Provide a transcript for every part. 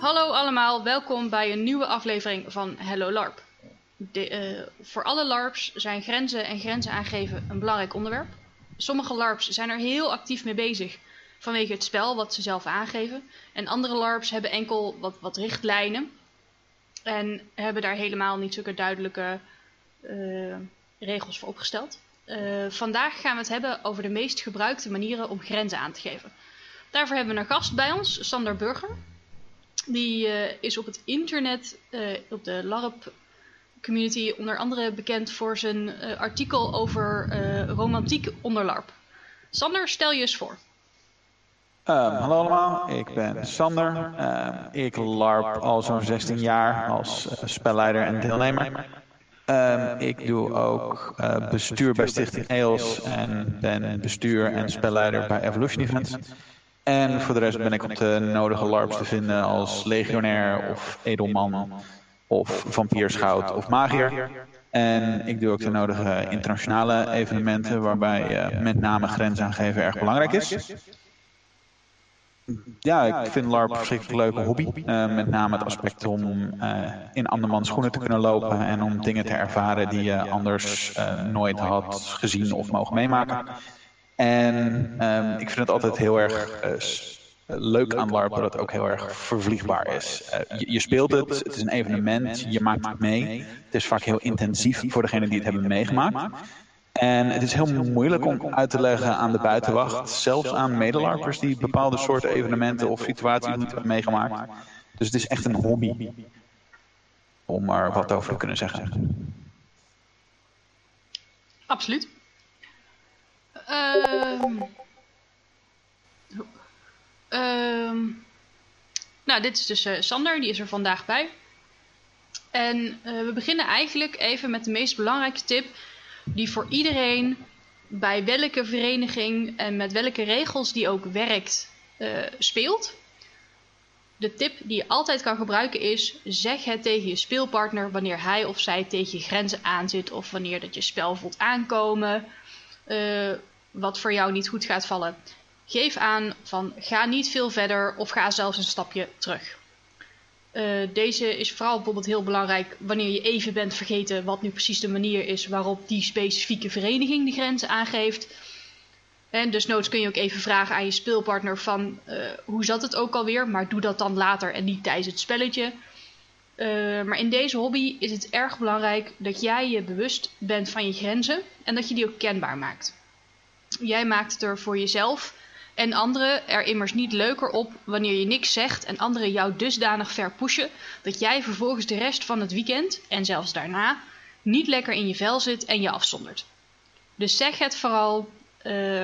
Hallo allemaal, welkom bij een nieuwe aflevering van Hello LARP. Eh, voor alle LARPs zijn grenzen en grenzen aangeven een belangrijk onderwerp. Sommige LARPs zijn er heel actief mee bezig vanwege het spel wat ze zelf aangeven. En andere LARPs hebben enkel wat, wat richtlijnen en hebben daar helemaal niet zulke duidelijke eh, regels voor opgesteld. Eh, vandaag gaan we het hebben over de meest gebruikte manieren om grenzen aan te geven. Daarvoor hebben we een gast bij ons, Sander Burger. Die uh, is op het internet, uh, op de LARP community, onder andere bekend voor zijn uh, artikel over romantiek onder LARP. Sander, stel je eens voor. Um, hallo allemaal, ik ben Sander. Uh, ik LARP al zo'n 16 jaar als spelleider en deelnemer. Um, ik doe ook bestuur bij Stichting EOS en ben bestuur en spelleider bij Evolution Events. En voor de rest ben ik op de nodige LARPs te vinden als legionair of edelman of vampierschout of magier. En ik doe ook de nodige internationale evenementen waarbij uh, met name grenzen aangeven erg belangrijk is. Ja, ik vind LARP een verschrikkelijk leuke hobby. Uh, met name het aspect om uh, in andermans schoenen te kunnen lopen en om dingen te ervaren die je anders nooit had gezien of mogen meemaken. En um, ik vind het altijd heel erg leuk aan LARP dat het ook heel erg vervliegbaar is. Je, je, speelt het, het is een evenement, je maakt het mee. Het is vaak heel intensief voor degenen die het hebben meegemaakt. En het is heel moeilijk om uit te leggen aan de buitenwacht, zelfs aan medelarpers die bepaalde soorten evenementen of situaties niet hebben meegemaakt. Dus het is echt een hobby om er wat over te kunnen zeggen. Absoluut. Uh, nou, dit is dus uh, Sander, die is er vandaag bij. En eh, we beginnen eigenlijk even met de meest belangrijke tip die voor iedereen bij welke vereniging en met welke regels die ook werkt uh, speelt. De tip die je altijd kan gebruiken is: zeg het tegen je speelpartner wanneer hij of zij tegen je grenzen aanzit of wanneer dat je spel voelt aankomen, uh, wat voor jou niet goed gaat vallen. Geef aan van ga niet veel verder of ga zelfs een stapje terug. Uh, deze is vooral bijvoorbeeld heel belangrijk wanneer je even bent vergeten wat nu precies de manier is waarop die specifieke vereniging de grenzen aangeeft. En dus noods kun je ook even vragen aan je speelpartner van uh, hoe zat het ook alweer, maar doe dat dan later en niet tijdens het spelletje. Uh, maar in deze hobby is het erg belangrijk dat jij je bewust bent van je grenzen en dat je die ook kenbaar maakt. Jij maakt het er voor jezelf en anderen er immers niet leuker op wanneer je niks zegt en anderen jou dusdanig ver pushen dat jij vervolgens de rest van het weekend en zelfs daarna niet lekker in je vel zit en je afzondert. Dus zeg het vooral. Uh...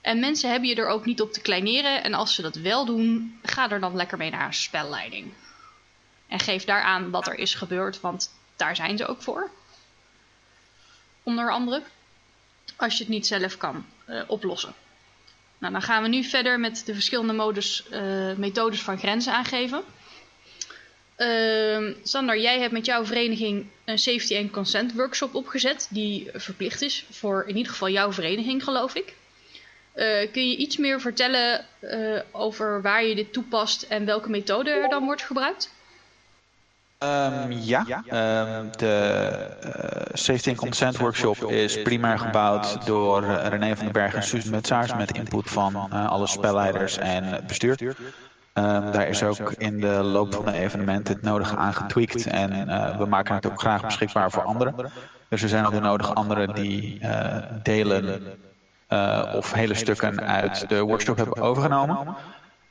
En mensen hebben je er ook niet op te kleineren en als ze dat wel doen, ga er dan lekker mee naar een spelleiding. En geef daar aan wat er is gebeurd, want daar zijn ze ook voor. Onder andere. Als je het niet zelf kan uh, oplossen. Nou, dan gaan we nu verder met de verschillende modus, uh, methodes van grenzen aangeven. Uh, Sander, jij hebt met jouw vereniging een safety and consent workshop opgezet, die verplicht is voor in ieder geval jouw vereniging, geloof ik. Uh, kun je iets meer vertellen over waar je dit toepast en welke methode er dan wordt gebruikt? Um, ja, um, de uh, Safety and Consent Workshop is primair gebouwd door uh, René van den Berg en Suus Mutsaars met input van uh, alle spelleiders en het bestuur. Um, daar is ook in de loop van de evenementen het nodige aangetweakt en we maken het ook graag beschikbaar voor anderen. Dus er zijn ook de nodige anderen die delen of hele stukken uit de workshop hebben overgenomen.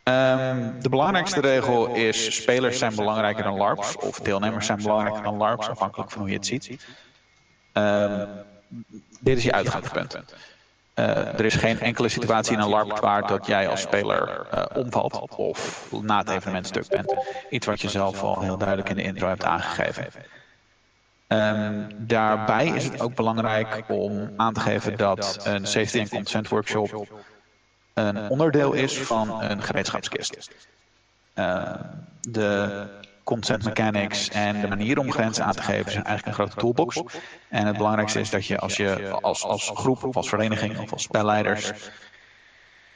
Um, de belangrijkste regel is: spelers zijn belangrijker dan LARPs, of deelnemers zijn belangrijker dan LARPs, afhankelijk van hoe je het ziet. Um, dit is je uitgangspunt. Uh, er is geen enkele situatie in een LARP waar dat jij als speler uh, omvalt of na het evenement stuk bent. Iets wat je zelf al heel duidelijk in de intro hebt aangegeven. Um, daarbij is het ook belangrijk om aan te geven dat een safety and consent workshop een onderdeel is van een gereedschapskist. Uh, de consent mechanics en de manier om grenzen aan te geven zijn eigenlijk een grote toolbox. En het belangrijkste is dat je als je als, als groep of als vereniging of als spelleiders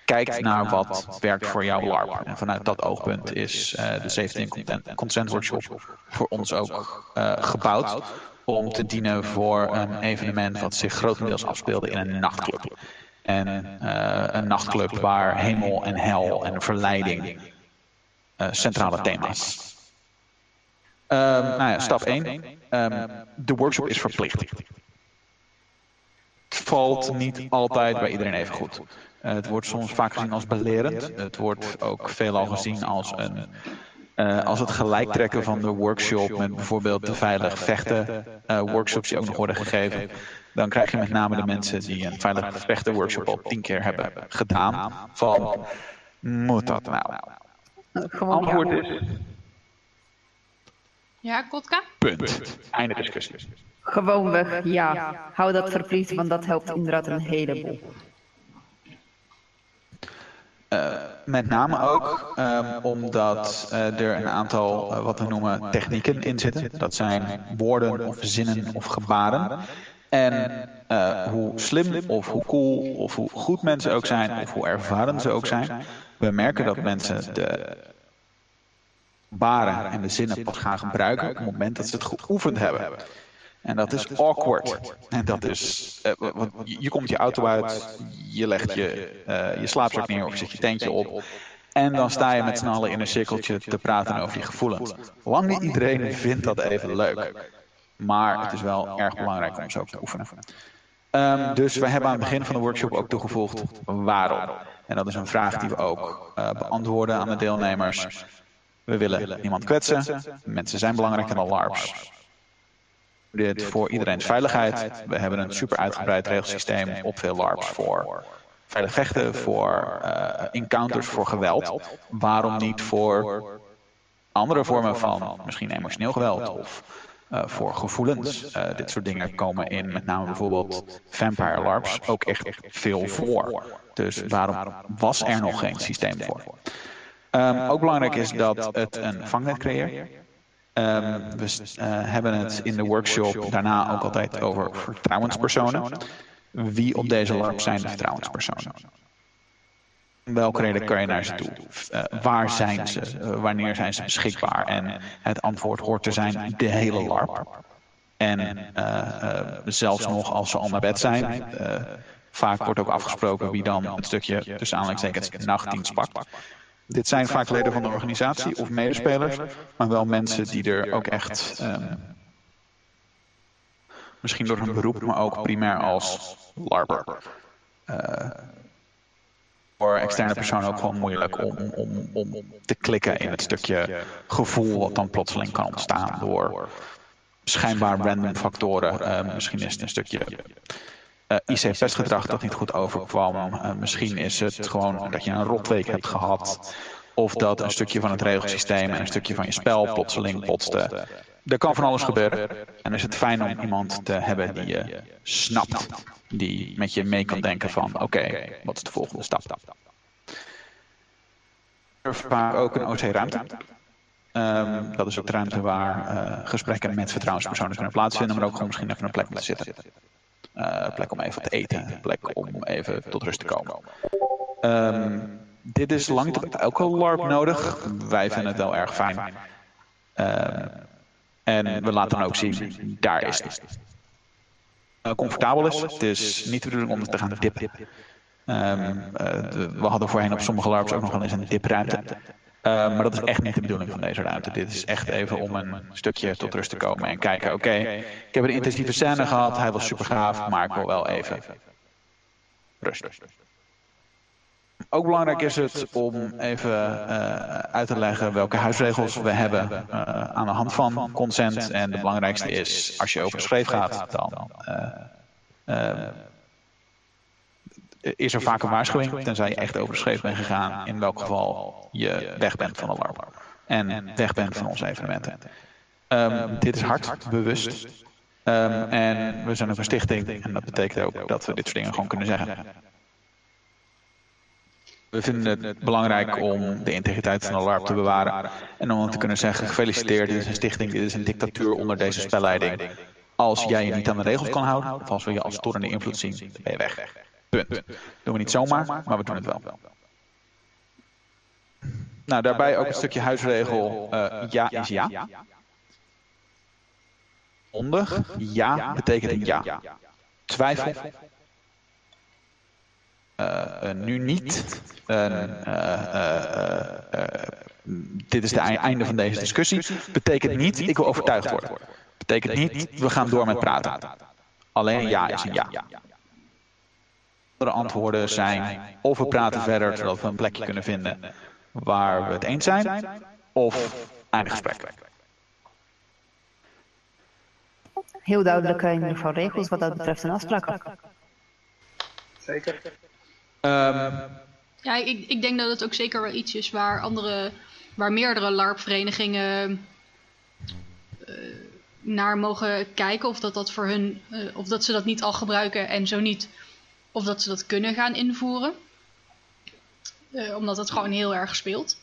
kijkt naar wat werkt voor jouw LARP. En vanuit dat oogpunt is de 17 Consent Workshop voor ons ook gebouwd om te dienen voor een evenement wat zich grotendeels afspeelde in een nachtclub. En een nachtclub waar hemel en hel en verleiding centrale thema's Um, nou ja, stap 1. Um, ehm, de workshop is verplicht. Het valt niet altijd bij iedereen even goed. Uh, het wordt soms vaak gezien als belerend. Het wordt ook veelal gezien als een uh, als het gelijktrekken van de workshop met bijvoorbeeld de veilig vechten uh, workshops die ook nog worden gegeven, dan krijg je met name de mensen die een veilig vechten workshop al tien keer hebben gedaan van moet dat nou? Gewoon antwoord is ja, Kotka? Punt. Einde discussie. Gewoonweg, ja. Hou dat verplicht, want dat helpt inderdaad een heleboel. Uh, met name ook um, omdat uh, er een aantal uh, wat we noemen technieken in zitten. Dat zijn woorden of zinnen of gebaren. En hoe slim of hoe cool of hoe goed mensen ook zijn of hoe ervaren ze ook zijn. We merken dat mensen de baren en de zinnen pas gaan gebruiken op het moment dat ze het geoefend hebben. En dat is awkward. En dat is, uh, want je komt je auto uit, je legt je, uh, je slaapzak neer of zet je tentje op. En dan sta je met z'n allen in een cirkeltje te praten over je gevoelens. Lang niet iedereen vindt dat even leuk. Maar het is wel erg belangrijk om zo te oefenen. Um, dus wij hebben aan het begin van de workshop ook toegevoegd waarom. En dat is een vraag die we ook uh, beantwoorden aan de deelnemers. We willen niemand kwetsen. Mensen zijn belangrijker dan LARPs. Dit voor iedereen's veiligheid. We hebben een super uitgebreid regelsysteem op veel LARPs voor veilig vechten, voor uh, encounters, voor geweld. Waarom niet voor andere vormen van misschien emotioneel geweld of voor gevoelens? Uh, dit soort dingen komen in met name bijvoorbeeld Vampire LARPs ook echt veel voor. Dus waarom was er nog geen systeem voor? Um, ook belangrijk is dat het een vangnet creëert. Um, we uh, hebben het in de workshop daarna ook altijd over vertrouwenspersonen. Wie op deze LARP zijn de vertrouwenspersonen? Welke reden kan je naar ze toe? Uh, waar zijn ze? Uh, wanneer zijn ze beschikbaar? En het antwoord hoort te zijn de hele LARP. En zelfs nog als ze al naar bed zijn. vaak wordt ook afgesproken wie dan het stukje tussen aanleidingstekens nachtdienst pakt. Dit zijn vaak leden van de organisatie of medespelers, maar wel mensen die er ook echt, um, misschien door hun beroep, maar ook primair als LARPer. Voor externe personen ook gewoon moeilijk om, om, om te klikken in het stukje gevoel wat dan plotseling kan ontstaan door schijnbaar random factoren. Uh, misschien is het een stukje uh, IC-pestgedrag dat niet goed overkwam. Uh, misschien is het gewoon dat je een rotweek hebt gehad. Of dat een stukje van het regelsysteem en een stukje van je spel plotseling botste. Er kan van alles gebeuren. En is het fijn om iemand te hebben die je snapt. Die met je mee kan denken van oké, okay, wat is de volgende stap? Er vaak ook een OC-ruimte. Um, dat is ook de ruimte waar uh, gesprekken met vertrouwenspersonen kunnen plaatsvinden, maar ook gewoon misschien even een plek om te zitten. Uh, plek om even te eten, plek om even tot rust te komen. Um, dit is lang niet op elke LARP nodig. Wij vinden het wel erg fijn. Uh, en we laten dan ook zien, daar is het. Uh, comfortabel is. Het is niet de bedoeling om te gaan dippen. Um, de, we hadden voorheen op sommige LARPs ook nog wel eens een dipruimte. Uh, maar dat is echt niet de bedoeling van deze ruimte. Dit is echt even om een stukje tot rust te komen en kijken. Oké, okay, ik heb een intensieve scène gehad. Hij was super gaaf, maar ik wil wel even rust. Ook belangrijk is het om even uh, uit te leggen welke huisregels we hebben uh, aan de hand van consent. En de belangrijkste is, als je over schreef gaat, dan uh, is er vaak een waarschuwing, tenzij je echt over de schreef bent gegaan, in welk geval je weg bent van de LARP. En weg bent van onze evenementen. Um, dit is hard, bewust. Um, en we zijn ook een stichting. En dat betekent ook dat we dit soort dingen gewoon kunnen zeggen. We vinden het belangrijk om de integriteit van LARP te bewaren. En om te kunnen zeggen, gefeliciteerd, dit is een stichting, dit is een dictatuur onder deze spelleiding. Als jij je niet aan de regels kan houden, of als we je als storende invloed zien, ben je weg. Punt. Doen we niet zomaar, maar we doen het wel. Nou, daarbij ook een stukje huisregel. Uh, ja is ja. Onder ja betekent ja. Twijfel. Uh, nu niet. Uh, dit is het einde van deze discussie. Betekent niet, ik wil overtuigd worden. Betekent niet, we gaan door met praten. Alleen ja is een ja. Andere antwoorden zijn of we praten verder zodat we een plekje kunnen vinden waar we het eens zijn, of eindig gesprek. Heel duidelijk in ieder geval regels wat dat betreft en afspraken. Zeker. Um, ja, ik, ik denk dat het ook zeker wel iets is waar andere, waar meerdere LARP-verenigingen uh, naar mogen kijken. Of dat, dat voor hun, uh, of dat ze dat niet al gebruiken en zo niet, of dat ze dat kunnen gaan invoeren. Uh, omdat het gewoon heel erg speelt.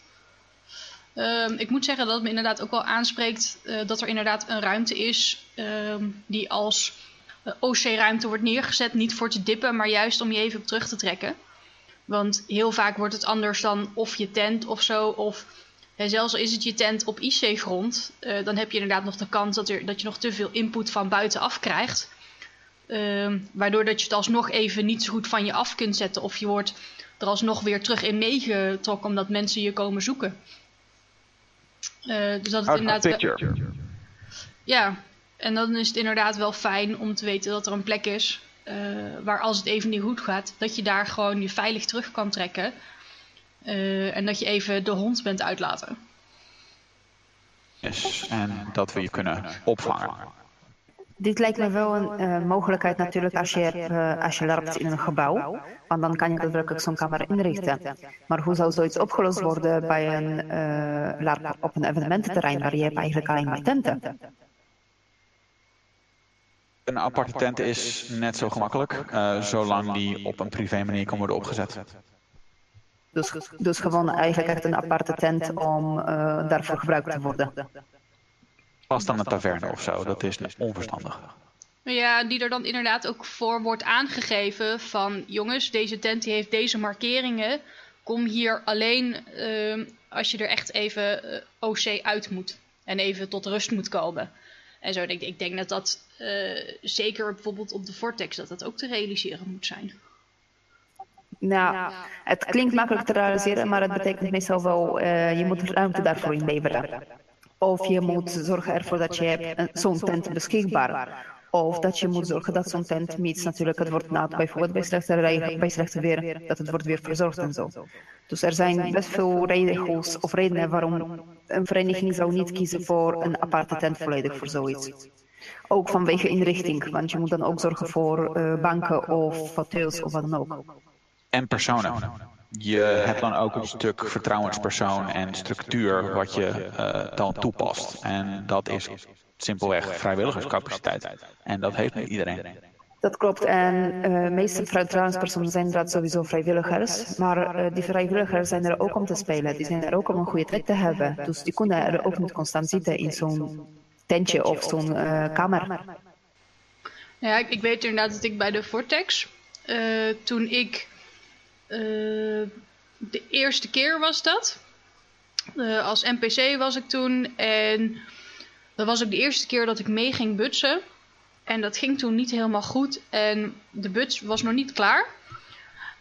Ehm, ik moet zeggen dat het me inderdaad ook wel aanspreekt dat er inderdaad een ruimte is ehm, die als OC-ruimte wordt neergezet. Niet voor te dippen, maar juist om je even op terug te trekken. Want heel vaak wordt het anders dan of je tent of zo. Of hè, zelfs al is het je tent op IC-grond. Uh, dan heb je inderdaad nog de kans dat, er, dat je nog te veel input van buitenaf krijgt. Uh, waardoor dat je het alsnog even niet zo goed van je af kunt zetten. Of je wordt er alsnog weer terug in meegetrokken omdat mensen je komen zoeken. Uh, dus dat het inderdaad. Ja, en dan is het inderdaad wel fijn om te weten dat er een plek is uh, waar als het even niet goed gaat, dat je daar gewoon je veilig terug kan trekken. Uh, en dat je even de hond bent uitlaten. Yes, en dat we je kunnen opvangen. Dit lijkt me wel een uh, mogelijkheid natuurlijk als je, uh, als je larpt in een gebouw. Want dan kan je daadwerkelijk zo'n camera inrichten. Maar hoe zou zoiets opgelost worden bij een uh, larp op een evenemententerrein waar je hebt eigenlijk alleen maar tenten? Een aparte tent is net zo gemakkelijk, uh, zolang die op een privé manier kan worden opgezet. Dus, dus gewoon eigenlijk echt een aparte tent om uh, daarvoor gebruikt te worden? Vast aan een taverne of zo, dat is onverstandig. Ja, die er dan inderdaad ook voor wordt aangegeven van... jongens, deze tent die heeft deze markeringen. Kom hier alleen uh, als je er echt even uh, OC uit moet. En even tot rust moet komen. En zo, ik, ik denk dat dat uh, zeker bijvoorbeeld op de Vortex, dat dat ook te realiseren moet zijn. Nou, het klinkt makkelijk te realiseren, maar het betekent meestal wel, uh, je moet ruimte daarvoor inleveren. Of je moet zorgen ervoor dat je hebt zo'n tent beschikbaar. Of dat je moet zorgen dat zo'n tent meets natuurlijk het wordt nat, bijvoorbeeld bij slechte, bij weer, dat het wordt weer verzorgd en zo. Dus er zijn best veel regels of redenen waarom een vereniging zou niet kiezen voor een aparte tent volledig voor zoiets. Ook vanwege inrichting, want je moet dan ook zorgen voor uh, banken of fauteuils of wat dan ook. En personen. Je hebt dan ook een stuk vertrouwenspersoon en structuur wat je uh, dan toepast. En dat is simpelweg vrijwilligerscapaciteit. En dat heeft niet iedereen. Dat klopt. En uh, de meeste vertrouwenspersonen zijn inderdaad sowieso vrijwilligers. Maar uh, die vrijwilligers zijn er ook om te spelen. Die zijn er ook om een goede trek te hebben. Dus die kunnen er ook niet constant zitten in zo'n tentje of zo'n uh, kamer. Ja, ik, ik, weet inderdaad dat ik bij de Vortex, toen ik de eerste keer was dat, als NPC was ik toen en dat was ook de eerste keer dat ik mee ging butsen. En dat ging toen niet helemaal goed. En de buts was nog niet klaar.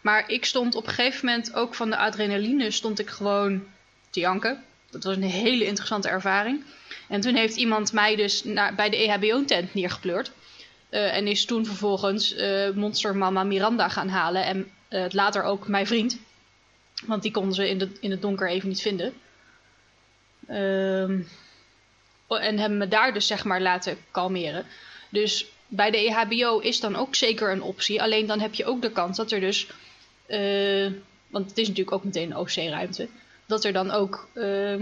Maar ik stond op een gegeven moment ook van de adrenaline stond ik gewoon te janken. Dat was een hele interessante ervaring. En toen heeft iemand mij dus naar, bij de EHBO-tent neergepleurd. Uh, en is toen vervolgens uh, monstermama Miranda gaan halen. En uh, later ook mijn vriend. Want die konden ze in, de, in het donker even niet vinden. Ehm, en hebben me daar dus zeg maar laten kalmeren. Dus bij de EHBO is dan ook zeker een optie. Alleen dan heb je ook de kans dat er dus... Uh, want het is natuurlijk ook meteen een OC-ruimte. Dat er dan ook uh,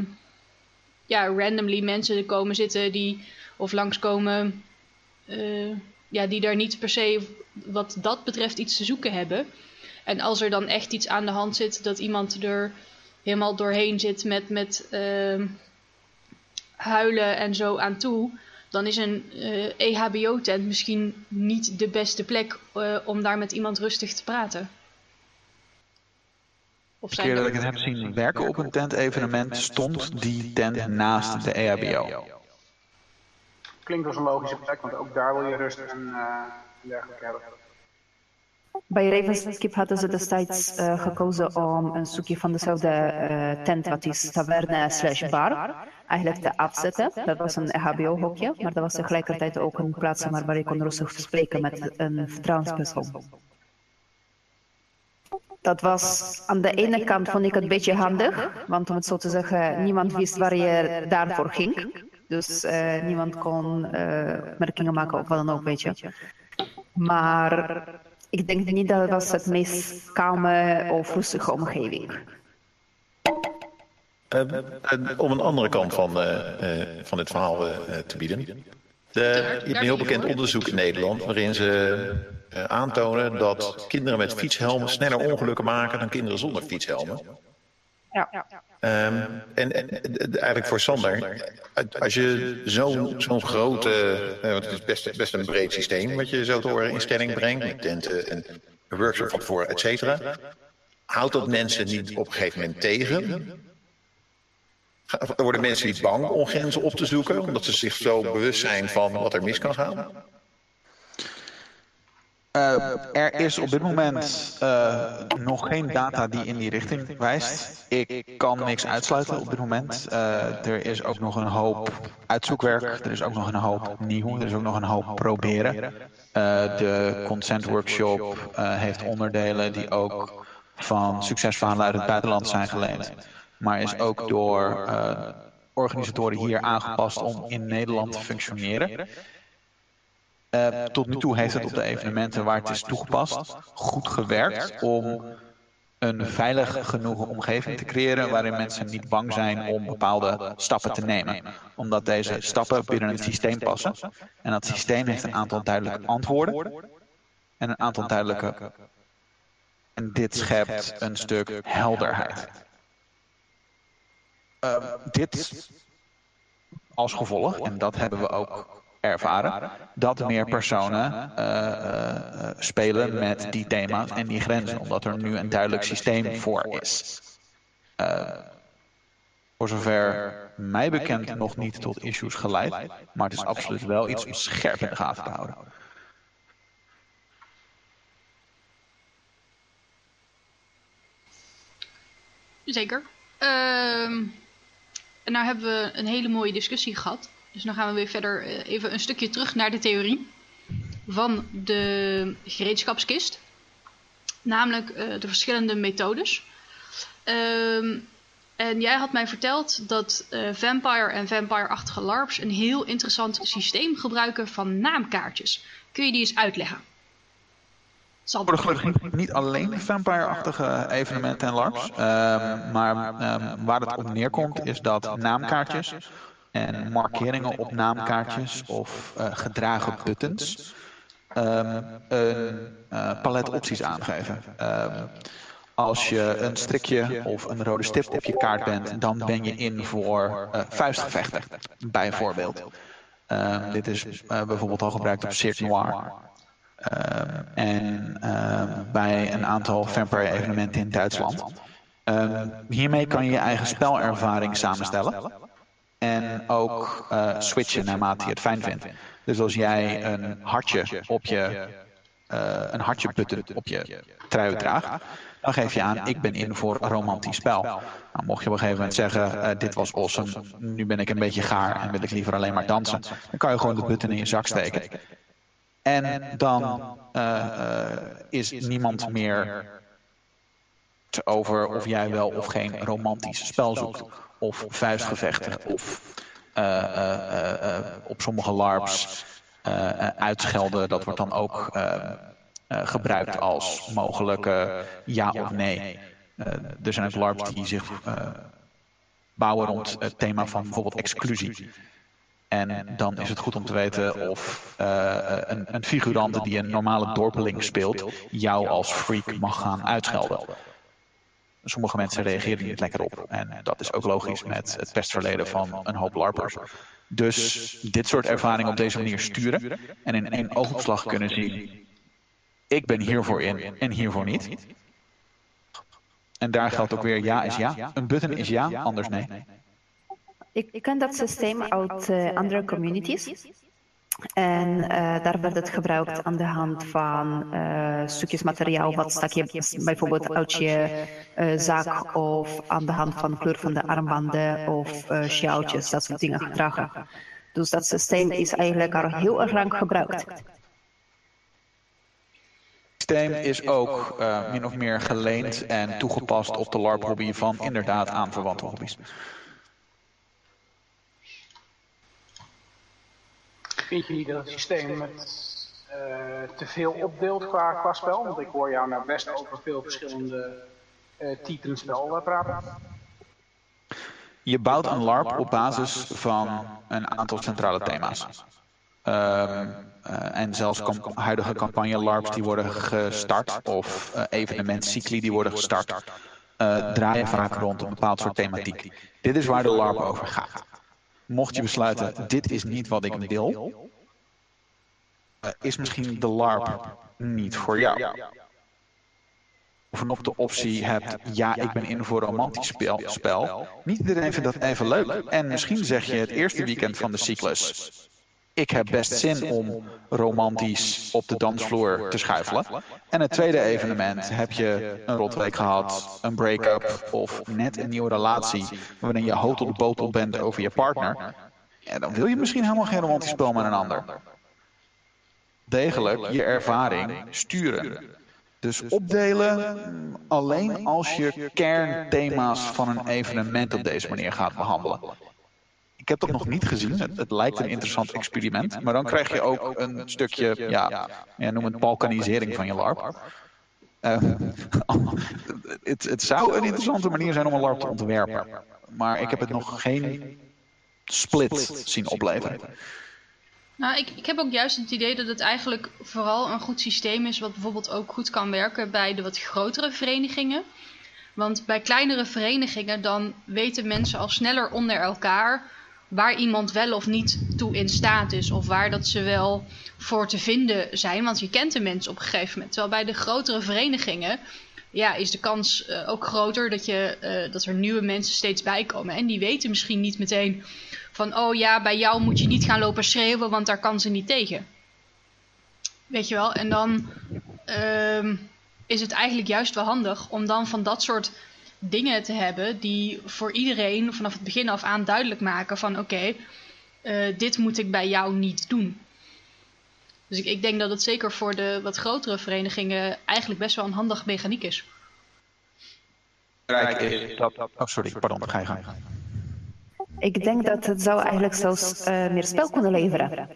ja, randomly mensen komen zitten die... Of langskomen... Uh, ja, die daar niet per se wat dat betreft iets te zoeken hebben. En als er dan echt iets aan de hand zit... Dat iemand er helemaal doorheen zit met... met huilen en zo aan toe, dan is een uh, EHBO-tent misschien niet de beste plek uh, om daar met iemand rustig te praten. Of De keer dat ik het heb zien werken op een tent-evenement, stond die tent naast de E EHBO. Klinkt als een logische plek, want ook daar wil je rust en eh, dergelijke hebben. Bij Ravenskip hadden ze destijds eh, gekozen om een stukje van dezelfde eh, tent, wat is taverne slash bar, eigenlijk te afzetten. Dat was een HBO-hokje, maar dat was tegelijkertijd ook een plaats waar je kon rustig spreken met een vertrouwenspersoon. Dat was aan de ene kant vond ik het een beetje handig, want om het zo te zeggen, niemand wist waar je daarvoor ging. Dus eh, niemand kon opmerkingen maken of wat dan ook, weet je. Maar ik denk niet dat het was het meest kalme of rustige omgeving. Eh, eh, om een andere kant van, eh, eh, van dit verhaal eh, te bieden. De, je hebt een heel bekend onderzoek in Nederland waarin ze eh, aantonen dat kinderen met fietshelmen sneller ongelukken maken dan kinderen zonder fietshelmen. Ja. Ehm, en, en eigenlijk voor Sander, als je zo'n zo'n grote, eh, want het is best, best een breed systeem wat je zo te horen in stelling brengt, met tenten en workshop van tevoren, et cetera. Houdt dat mensen niet op een gegeven moment tegen? Worden mensen niet bang om grenzen op te zoeken, omdat ze zich zo bewust zijn van wat er mis kan gaan? Eh, er is op dit moment eh, nog geen data die in die richting wijst. Ik kan niks uitsluiten op dit moment. Eh, er is ook nog een hoop uitzoekwerk, er is ook nog een hoop nieuw, er is ook nog een hoop proberen. De consent workshop heeft onderdelen die ook van succesverhalen uit het buitenland zijn geleend. Maar is ook door organisatoren hier aangepast om in Nederland te functioneren. Eh, tot nu toe heeft het op de evenementen waar het is toegepast goed gewerkt om een veilig genoeg omgeving te creëren waarin mensen niet bang zijn om bepaalde stappen te nemen. Omdat deze stappen binnen het systeem passen. En dat systeem heeft een aantal duidelijke antwoorden en een aantal duidelijke. En dit schept een stuk helderheid. Eh, dit als gevolg, en dat hebben we ook ervaren, dat meer personen eh, eh, eh, spelen met die thema's en die grenzen, omdat er nu een duidelijk systeem voor is. Eh, voor zover mij bekend nog niet tot issues geleid, maar het is absoluut wel iets om scherp in de gaten te houden. Zeker. Ehm, en nou hebben we een hele mooie discussie gehad. Dus nu gaan we weer verder eh, even een stukje terug naar de theorie van de gereedschapskist. Namelijk eh, de verschillende methodes. Ehm, en jij had mij verteld dat eh, Vampire en Vampire-achtige LARPs een heel interessant systeem gebruiken van naamkaartjes. Kun je die eens uitleggen? Zal niet, niet alleen vampire-achtige evenementen en LARPs. ehm, maar ehm, waar het op neerkomt is dat naamkaartjes en markeringen op naamkaartjes of eh, gedragen buttons ehm, een eh, palet opties aangeven. Ehm, als je een strikje of een rode stip op je kaart bent, dan ben je in voor eh, vuistgevechten, bijvoorbeeld. Ehm, dit is eh, bijvoorbeeld al gebruikt op Cirque Noir. Ehm, en ehm, bij een aantal vampire evenementen in Duitsland. Ehm, hiermee kan je je eigen spelervaring samenstellen. En ook eh, switchen naarmate je het fijn vindt. Dus als jij een hartje op je, eh, een hartje button op je trui draagt, dan geef je aan, ik ben in voor een romantisch spel. Nou, mocht je op een gegeven moment zeggen, dit was awesome, nu ben ik een beetje gaar en wil ik liever alleen maar dansen. Dan kan je gewoon de button in je zak steken. En dan is niemand meer te over of jij wel of geen romantisch spel zoekt. Of vuistgevechten. Of eh, eh, eh, op sommige LARPs uitschelden. Dat wordt dan ook gebruikt als mogelijke ja of nee. Er zijn ook LARPs die zich bouwen rond het thema van bijvoorbeeld exclusie. En dan is het goed om te weten of een, een figurant die een normale dorpeling speelt, jou als freak mag gaan uitschelden. Sommige mensen reageren niet lekker op. En dat is ook logisch met het pestverleden van een hoop LARPers. Dus dit soort ervaringen op deze manier sturen en in één oogopslag kunnen zien: ik ben hiervoor in en hiervoor niet. En daar geldt ook weer ja is ja. Een button is ja, anders nee. Ik ken dat systeem uit uh, andere communities. En uh, daar werd het gebruikt aan de hand van uh, stukjes materiaal wat stak je bijvoorbeeld uit je zak of aan de hand van kleur van de armbanden of sjaaltjes, dat soort dingen gedragen. Dus dat systeem is eigenlijk al heel erg lang gebruikt. Het systeem is ook min of meer geleend en toegepast op de LARP-hobby van inderdaad aanverwante hobby's. Vind je niet dat het systeem met uh, te veel opdeelt qua, qua spel? Want ik hoor jou nou best over veel verschillende uh, typen spel praten. Je bouwt een LARP op basis van een aantal centrale thema's. Uh, en zelfs huidige campagne LARPs die worden gestart of uh, evenementcycli die worden gestart, uh, draaien vaak rond een bepaald soort thematiek. Dit is waar de LARP over gaat. Mocht je besluiten, dit is niet wat ik wil, uh, is misschien de LARP niet voor jou. Of je nog de optie hebt, ja, ik ben in voor een romantisch spel, spel. Niet iedereen vindt dat even leuk. En misschien zeg je het eerste weekend van de cyclus, ik heb best zin om romantisch op de dansvloer te schuifelen. En het tweede evenement heb je een rotweek gehad, een break-up of net een nieuwe relatie waarin je hout op de botel bent over je partner. En dan wil je misschien helemaal geen romantisch spel met een ander. Degelijk je ervaring sturen. Dus opdelen alleen als je kernthema's van een evenement op deze manier gaat behandelen. Ik heb dat nog niet gezien. Het, het, lijkt een interessant experiment. Maar dan krijg je ook een stukje, ja, ja noem het balkanisering van je LARP. Uh, het, het zou een interessante manier zijn om een LARP te ontwerpen. Maar ik heb het nog geen split zien opleveren. Nou, ik, ik heb ook juist het idee dat het eigenlijk vooral een goed systeem is... wat bijvoorbeeld ook goed kan werken bij de wat grotere verenigingen. Want bij kleinere verenigingen dan weten mensen al sneller onder elkaar waar iemand wel of niet toe in staat is. Of waar dat ze wel voor te vinden zijn. Want je kent de mensen op een gegeven moment. Terwijl bij de grotere verenigingen ja, is de kans uh, ook groter dat, je, uh, dat er nieuwe mensen steeds bijkomen. En die weten misschien niet meteen van... oh ja, bij jou moet je niet gaan lopen schreeuwen, want daar kan ze niet tegen. Weet je wel? En dan uh, is het eigenlijk juist wel handig om dan van dat soort dingen te hebben die voor iedereen vanaf het begin af aan duidelijk maken van oké, okay, uh, dit moet ik bij jou niet doen. Dus ik, ik, denk dat het zeker voor de wat grotere verenigingen eigenlijk best wel een handige mechaniek is. Oh, sorry, pardon, ga je gang. Ik denk dat het zou eigenlijk zelfs uh, meer spel kunnen leveren.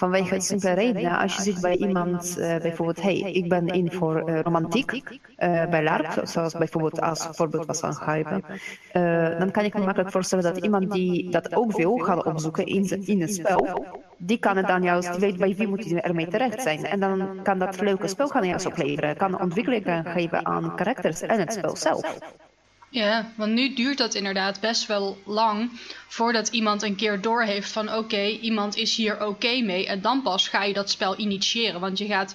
Vanwege het simpele reden, als je ziet bij iemand uh, bijvoorbeeld, hey, ik ben in voor uh, romantiek, bij LARP, zoals bijvoorbeeld als voorbeeld was aangegeven, dan kan ik me makkelijk voorstellen dat iemand die dat ook wil gaan opzoeken in, in het spel, die kan het dan juist, die weet bij wie moet hij ermee terecht zijn. En dan kan dat leuke spel gaan juist opleveren, kan ontwikkeling geven aan karakters en het spel zelf. Ja, want nu duurt dat inderdaad best wel lang voordat iemand een keer doorheeft van oké, iemand is hier oké okay mee. En dan pas ga je dat spel initiëren. Want je gaat,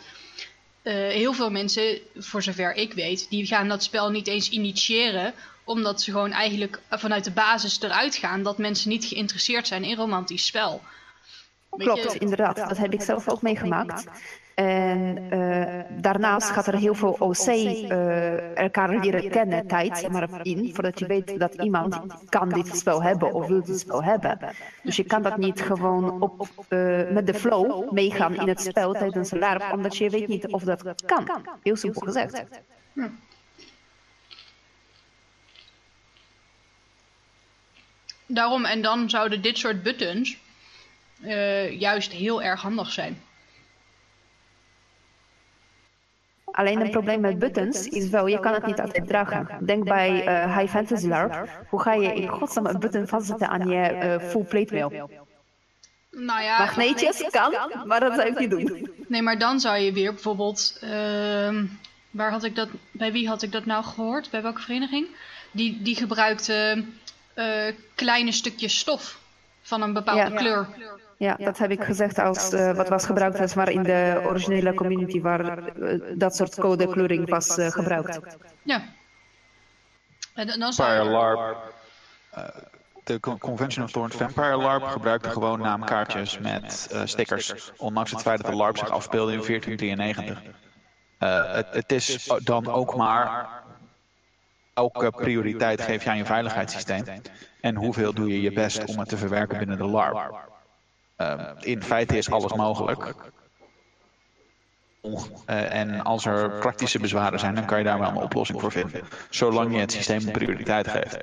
uh, heel veel mensen, voor zover ik weet, die gaan dat spel niet eens initiëren. Omdat ze gewoon eigenlijk vanuit de basis eruit gaan dat mensen niet geïnteresseerd zijn in romantisch spel. Klopt, inderdaad. Dat heb ik zelf ook meegemaakt. En uh, daarnaast gaat er heel veel OC uh, elkaar leren kennen, tijd maar in, voordat je weet dat iemand kan dit spel hebben of wil dit spel hebben. Dus je kan dat niet gewoon op, uh, met de flow meegaan in het spel tijdens een LARP, omdat je weet niet of dat kan. Heel simpel gezegd. Hm. Daarom, en dan zouden dit soort buttons juist heel erg handig zijn. Alleen het probleem met buttons is wel, je kan het niet altijd dragen. Denk bij uh, High Fantasy LARP, hoe ga je in godsnaam een button vastzetten aan je uh, full plate mail? Nou ja, Magneetjes kan, maar dat zou ik niet doen. Nee, maar dan zou je weer bijvoorbeeld, uh, waar had ik dat, bij wie had ik dat nou gehoord? Bij welke vereniging? Die, die gebruikte uh, kleine stukjes stof van een bepaalde ja. kleur. Ja, dat heb ik gezegd als uh, wat was gebruikt als maar in de originele community waar uh, dat soort codekleuring was uh, gebruikt. Ja. En dan zou Vampire LARP. eh, de Con- Convention of Thorns Vampire LARP gebruikte gewoon naamkaartjes met eh, stickers. Ondanks het feit dat de LARP zich afspeelde in 1493. Eh, het, het is dan ook maar elke prioriteit geef je aan je veiligheidssysteem. En hoeveel doe je je best om het te verwerken binnen de LARP. Eh, in feite is alles mogelijk. Eh, en als er praktische bezwaren zijn, dan kan je daar wel een oplossing voor vinden. Zolang je het systeem prioriteit geeft.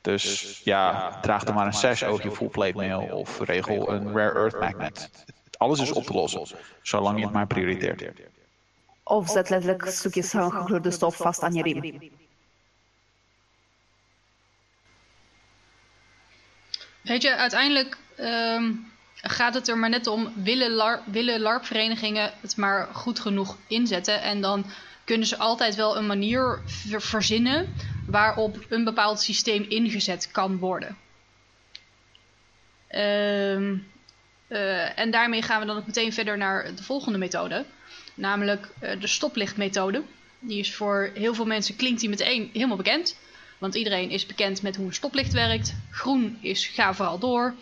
Dus ja, draag er maar een sash over je full plate mail of regel een rare earth magnet. Alles is op te lossen, zolang je het maar prioriteert. Of zet letterlijk stukjes gekleurde stof vast aan je riem. Weet je, uiteindelijk ehm, gaat het er maar net om, willen, lar willen LARP-verenigingen het maar goed genoeg inzetten? En dan kunnen ze altijd wel een manier ver- verzinnen waarop een bepaald systeem ingezet kan worden. Ehm, eh, en daarmee gaan we dan ook meteen verder naar de volgende methode, namelijk eh, de stoplichtmethode. Die is voor heel veel mensen klinkt die meteen helemaal bekend. Want iedereen is bekend met hoe een stoplicht werkt. Groen is ga vooral door.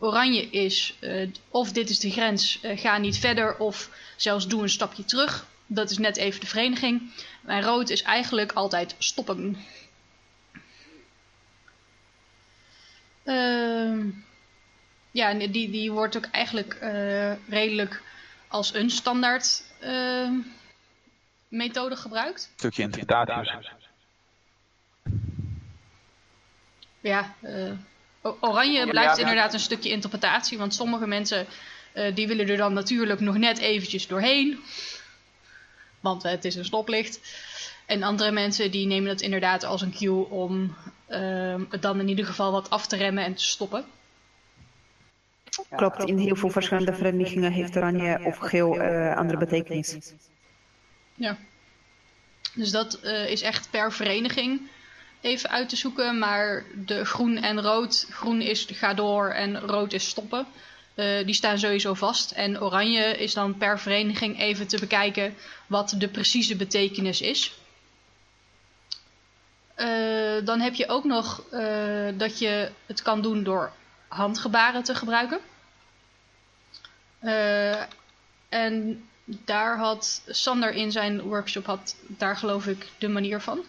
Oranje is eh, of dit is de grens, eh, ga niet verder. Of zelfs doe een stapje terug. Dat is net even de vereniging. En rood is eigenlijk altijd stoppen. Ehm, ja, die, die wordt ook eigenlijk eh, redelijk als een standaard ehm, methode gebruikt. stukje interpretatie. Ja, eh, oranje blijft ja. inderdaad een stukje interpretatie. Want sommige mensen eh, die willen er dan natuurlijk nog net eventjes doorheen. Want het is een stoplicht. En andere mensen die nemen het inderdaad als een cue om ehm, het dan in ieder geval wat af te remmen en te stoppen. Klopt, in heel veel verschillende verenigingen heeft oranje of geel eh, andere betekenis. Ja. Dus dat eh, is echt per vereniging even uit te zoeken. Maar de groen en rood, groen is ga door en rood is stoppen. eh, die staan sowieso vast. En oranje is dan per vereniging even te bekijken wat de precieze betekenis is. Eh, dan heb je ook nog eh, dat je het kan doen door handgebaren te gebruiken. En daar had Sander in zijn workshop had daar geloof ik de manier van.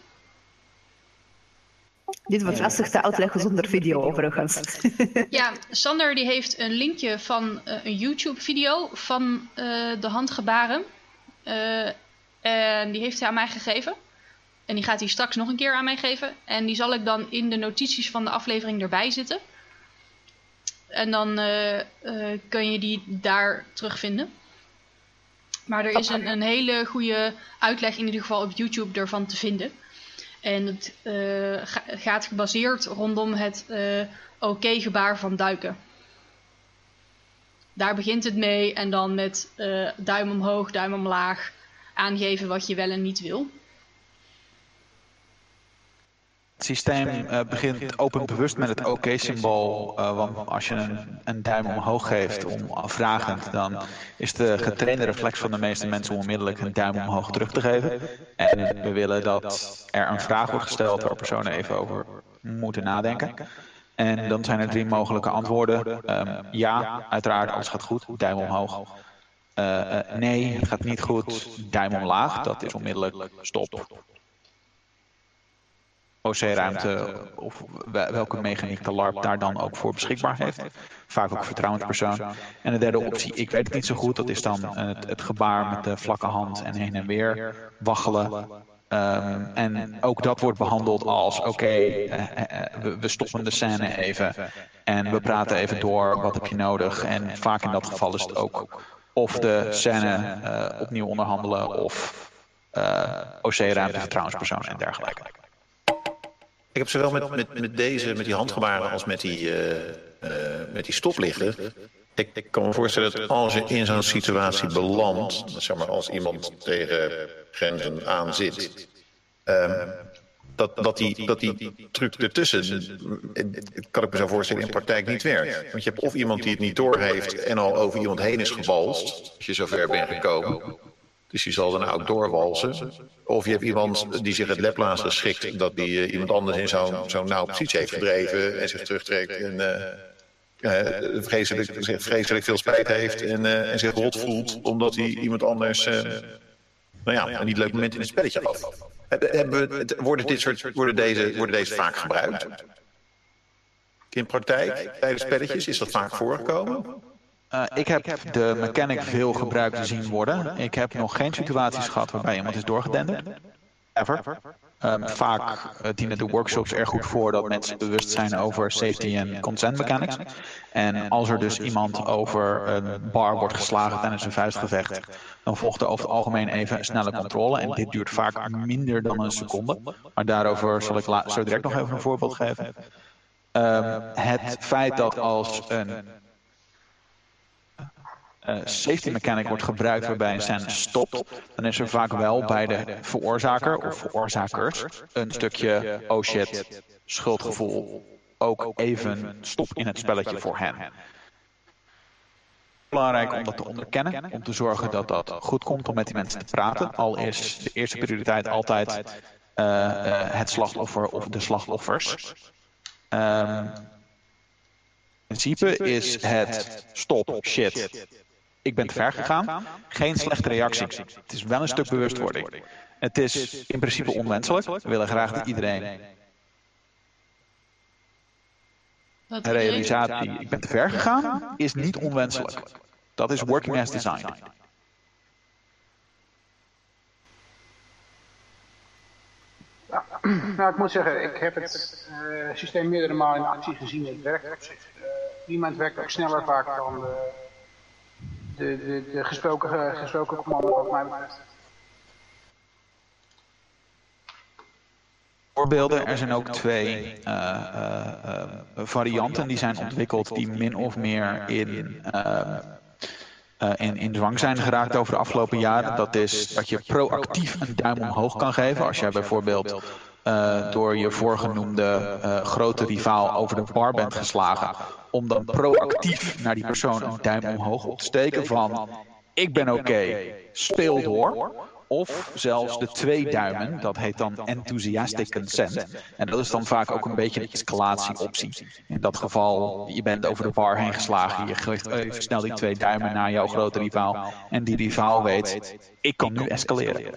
Dit wordt lastig te uitleggen zonder video overigens. Ja, Sander die heeft een linkje van eh, een YouTube video van eh, de handgebaren. Eh, en die heeft hij aan mij gegeven. En die gaat hij straks nog een keer aan mij geven. En die zal ik dan in de notities van de aflevering erbij zitten. En dan eh, eh, kun je die daar terugvinden. Maar er is een, een hele goede uitleg in ieder geval op YouTube ervan te vinden. En het eh, ga- gaat gebaseerd rondom het eh, oké-gebaar van duiken. Daar begint het mee en dan met eh, duim omhoog, duim omlaag aangeven wat je wel en niet wil. Het systeem eh, begint open bewust met het OK-symbool. eh, want als je een, een duim omhoog geeft om vragend, dan is de getrainde reflex van de meeste mensen om onmiddellijk een duim omhoog terug te geven. En we willen dat er een vraag wordt gesteld waar personen even over moeten nadenken. En dan zijn er drie mogelijke antwoorden. Ehm, ja, uiteraard, alles gaat goed, duim omhoog. Eh, eh, nee, het gaat niet goed, duim omlaag, dat is onmiddellijk stop. OC-ruimte of wel- welke mechaniek de LARP daar dan ook voor beschikbaar heeft. Vaak ook vertrouwenspersoon. En de derde optie, ik weet het niet zo goed, dat is dan het, het gebaar met de vlakke hand en heen en weer waggelen. Ehm, en ook dat wordt behandeld als oké, eh, eh, we, we stoppen de scène even en we praten even door, wat heb je nodig? En vaak in dat geval is het ook of de scène eh, opnieuw onderhandelen of eh, OC-ruimte, vertrouwenspersoon en dergelijke. Ik heb zowel met, met, met deze, met die handgebaren, als met die, eh, met die stoplichten. Ik, ik kan me voorstellen dat als je in zo'n situatie belandt, zeg maar als iemand tegen grenzen aan zit, ehm, dat, dat, die, dat die truc ertussen, eh, kan ik me zo voorstellen, in praktijk niet werkt. Want je hebt of iemand die het niet doorheeft en al over iemand heen is gebalst, als je zover bent gekomen. Dus die zal dan ook doorwalsen. Of je hebt iemand die zich het leplaas geschikt, dat die uh, iemand anders in zo'n zo'n nauwe positie heeft gedreven en zich terugtrekt en uh, vreselijk, vreselijk veel spijt heeft en, en zich rot voelt omdat hij iemand anders nou ja, een niet leuk moment in het spelletje af. Hebben worden, dit soort, worden, deze, worden deze vaak gebruikt? In praktijk, tijdens spelletjes, is dat vaak voorgekomen? Uh, ik heb de mechanic veel gebruikt zien worden. Ik heb nog geen situaties gehad waarbij iemand is doorgedenderd. Ever. Um, vaak uh, dienen de workshops er goed voor dat mensen bewust zijn over safety en consent mechanics. En als er dus iemand over een bar wordt geslagen tijdens een vuistgevecht, dan volgt er over het algemeen even een snelle controle. En dit duurt vaak minder dan een seconde. Maar daarover zal ik zo direct nog even een voorbeeld geven. Um, het feit dat als een uh, safety mechanic wordt gebruikt waarbij een scène stopt, dan is er vaak wel bij de veroorzaker of veroorzakers een stukje oh shit, schuldgevoel, ook even stop in het spelletje voor hen. Belangrijk om dat te onderkennen, om te zorgen dat dat goed komt om met die mensen te praten. Al is de eerste prioriteit altijd uh, uh, het slachtoffer of de slachtoffers. Um, in principe is het stop, shit, ik ben te ver gegaan. Geen slechte reactie. Het is wel een stuk bewustwording. Het is in principe onwenselijk. We willen graag dat iedereen een realisatie, ik ben te ver gegaan, is niet onwenselijk. Dat is working as designed. Ja, nou, ik moet zeggen, ik heb het uh, systeem meerdere malen in actie gezien. Het werkt op zich. Uh, iemand werkt ook sneller vaak dan de, de, de, gesproken, commando wat mij. Voorbeelden, er zijn ook twee uh, uh, uh, varianten die zijn ontwikkeld die min of meer in, in, in zwang zijn geraakt over de afgelopen jaren. Dat is dat je proactief een duim omhoog kan geven. Als jij bijvoorbeeld uh, door je voorgenoemde uh, grote rivaal over de bar bent geslagen. Om dan proactief naar die persoon een duim omhoog op te steken van ik ben oké, speel door. Of zelfs de twee duimen, dat heet dan enthusiastic consent. En dat is dan vaak ook een beetje een escalatieoptie. In dat geval, je bent over de bar heen geslagen, je geeft even snel die twee duimen naar jouw grote rivaal. En die rivaal weet, ik kan nu escaleren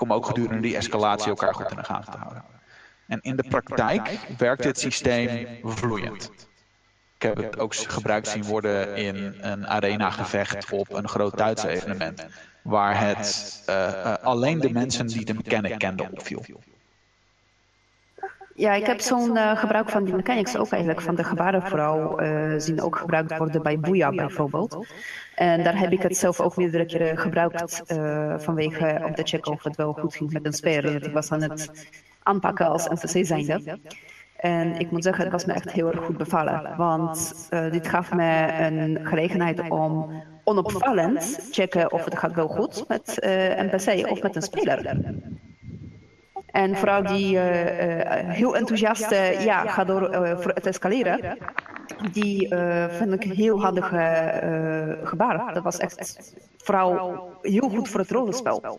om ook gedurende die escalatie elkaar goed in de gaten te houden. En in de praktijk werkt dit systeem vloeiend. Ik heb het ook gebruikt zien worden in een arenagevecht op een groot Duits evenement. Waar het uh, alleen de mensen die de mechanic kenden opviel. Ja, ik heb zo'n uh, gebruik van die mechanics ook eigenlijk van de gebarenvrouw uh, zien ook gebruikt worden bij Boeia bijvoorbeeld. En daar heb ik het zelf ook meerdere keren gebruikt uh, vanwege om te checken of het wel goed ging met een speler. Dat ik was aan het aanpakken als NPC zijnde. En ik moet zeggen, het was me echt heel erg goed bevallen. Want dit gaf me een gelegenheid om onopvallend checken of het gaat wel goed met NPC of met een speler. En vooral die uh, heel enthousiaste ja, ga door uh, voor het escaleren. Die vind ik heel handige gebaar. Dat was echt vooral heel goed voor het rollenspel.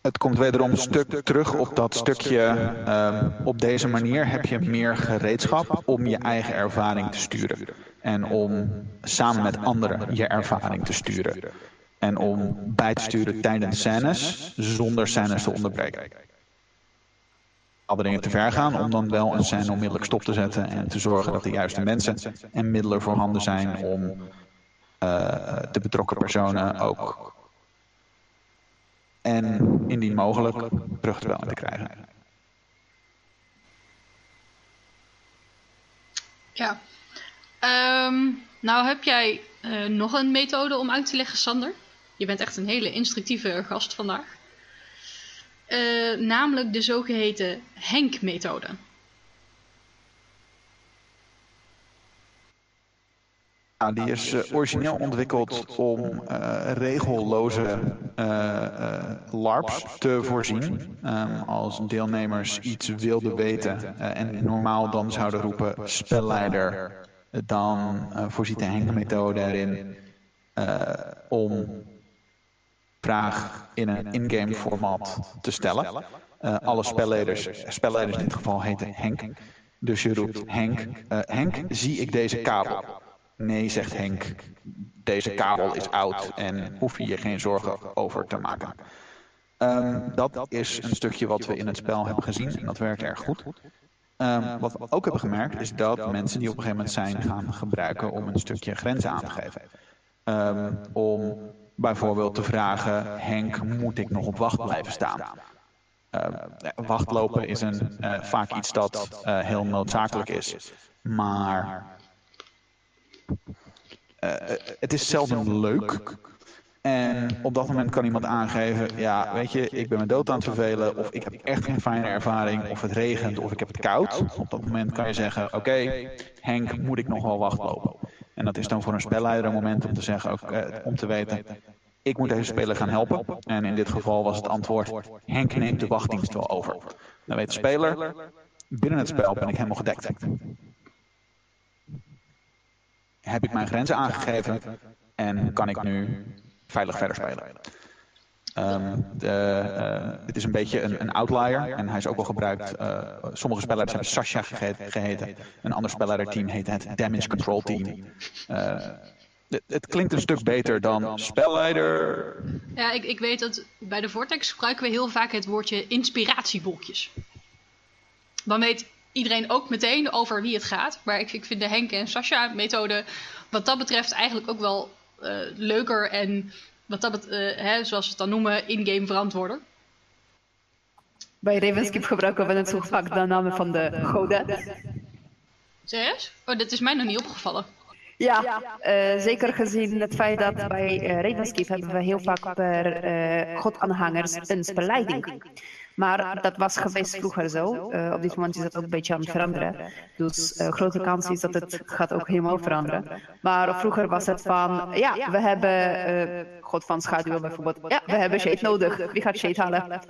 Het komt wederom stuk terug op dat stukje. Uh, op deze manier heb je meer gereedschap om je eigen ervaring te sturen. En om samen met anderen je ervaring te sturen. En om bij te sturen tijdens scènes, zonder scènes te onderbreken. Dingen te ver gaan om dan wel een scène onmiddellijk stop te zetten en te zorgen dat de juiste mensen en middelen voorhanden zijn om uh, de betrokken personen ook en indien mogelijk terug te wel te krijgen. Ja. Um, nou heb jij uh, nog een methode om uit te leggen, Sander? Je bent echt een hele instructieve gast vandaag. Uh, namelijk de zogeheten Henk-methode. Ja, die is uh, origineel ontwikkeld om uh, regelloze LARPs te voorzien. Um, als deelnemers iets wilden weten en normaal dan zouden roepen spelleider dan voorziet de Henk-methode erin om vraag in een in-game format te stellen. alle spelleiders, spelleiders in dit geval heten Henk. Dus je roept Henk, Henk, zie ik deze kabel? Nee, zegt Henk, deze kabel is oud en hoef je je geen zorgen over te maken. Um, dat is een stukje wat we in het spel hebben gezien en dat werkt erg goed. Um, wat we ook hebben gemerkt is dat mensen die op een gegeven moment zijn gaan gebruiken om een stukje grenzen aan te geven. Um, om bijvoorbeeld te vragen, Henk, moet ik nog op wacht blijven staan? Uh, wachtlopen is een, uh, vaak iets dat uh, heel noodzakelijk is. Maar het is zelden leuk. En op dat moment kan iemand aangeven, ja, weet je, ik ben me dood aan het vervelen, of ik heb echt geen fijne ervaring, of het regent, of ik heb het koud. Op dat moment kan je zeggen, oké, okay, Henk, moet ik nog wel wachtlopen? En dat is dan voor een spelleider een moment om te zeggen, ook, uh, om te weten, ik moet deze speler gaan helpen. En in dit geval was het antwoord, Henk neemt de wachtdienst wel over. Dan weet de speler, binnen het spel ben ik helemaal gedekt heb ik mijn grenzen aangegeven en kan ik nu veilig verder spelen. Um, de, uh, het is een beetje een, een, outlier en hij is ook wel gebruikt. Uh, sommige spelers hebben Sasha geheten. Een ander spelleiderteam heet het Damage Control Team. Uh, het, klinkt een stuk beter dan spelleider. Ja, ik, ik weet dat bij de Vortex gebruiken we heel vaak het woordje inspiratiebolkjes. Dan weet iedereen ook meteen over wie het gaat. Maar ik, ik vind de Henk en Sasha methode wat dat betreft eigenlijk ook wel leuker en wat dat uh, hè, zoals we het dan noemen, in-game verantwoorden. Bij Ravenskip gebruiken we het zo vaak de namen van de goden. Serieus? Oh, dit is mij nog niet opgevallen. Ja, uh, zeker gezien het feit dat bij uh, Ravenskip hebben we heel vaak per uh, godaanhangers een spelleiding. Maar dat was geweest vroeger zo. Uh, op dit moment is dat ook een beetje aan het veranderen. Dus uh, grote kans is dat het gaat ook helemaal veranderen. Maar vroeger was het van, ja, we hebben uh, God van schaduw bijvoorbeeld. Ja, we hebben shade nodig. Wie gaat shade halen?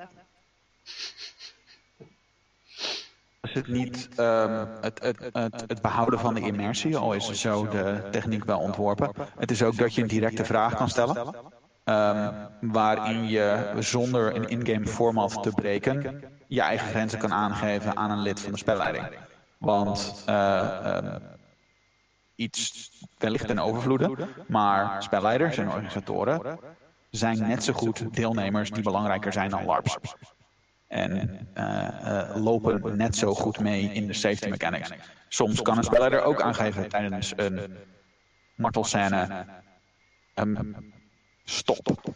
Is het niet um, het, het, het, het, behouden van de immersie, al is zo de techniek wel ontworpen. Het is ook dat je een directe vraag kan stellen. Um, waarin je zonder een in-game format te breken je eigen grenzen kan aangeven aan een lid van de spelleiding. Want uh, um, iets wellicht ten overvloede, maar spelleiders en organisatoren zijn net zo goed deelnemers die belangrijker zijn dan LARPs. En uh, uh, lopen net zo goed mee in de safety mechanics. Soms kan een spelleider ook aangeven tijdens een martelscène. Um, stop.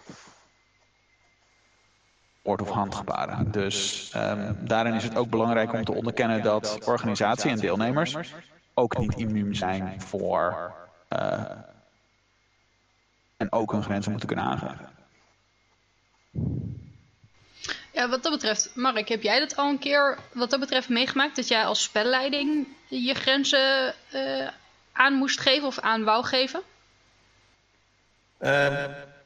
Woord of handgebaren. Dus um, daarin is het ook belangrijk om te onderkennen dat organisatie en deelnemers ook niet immuun zijn voor uh, en ook hun grenzen moeten kunnen aangeven. Ja, wat dat betreft, Mark, heb jij dat al een keer wat dat betreft meegemaakt? Dat jij als spelleiding je grenzen uh, aan moest geven of aan wou geven? Uh,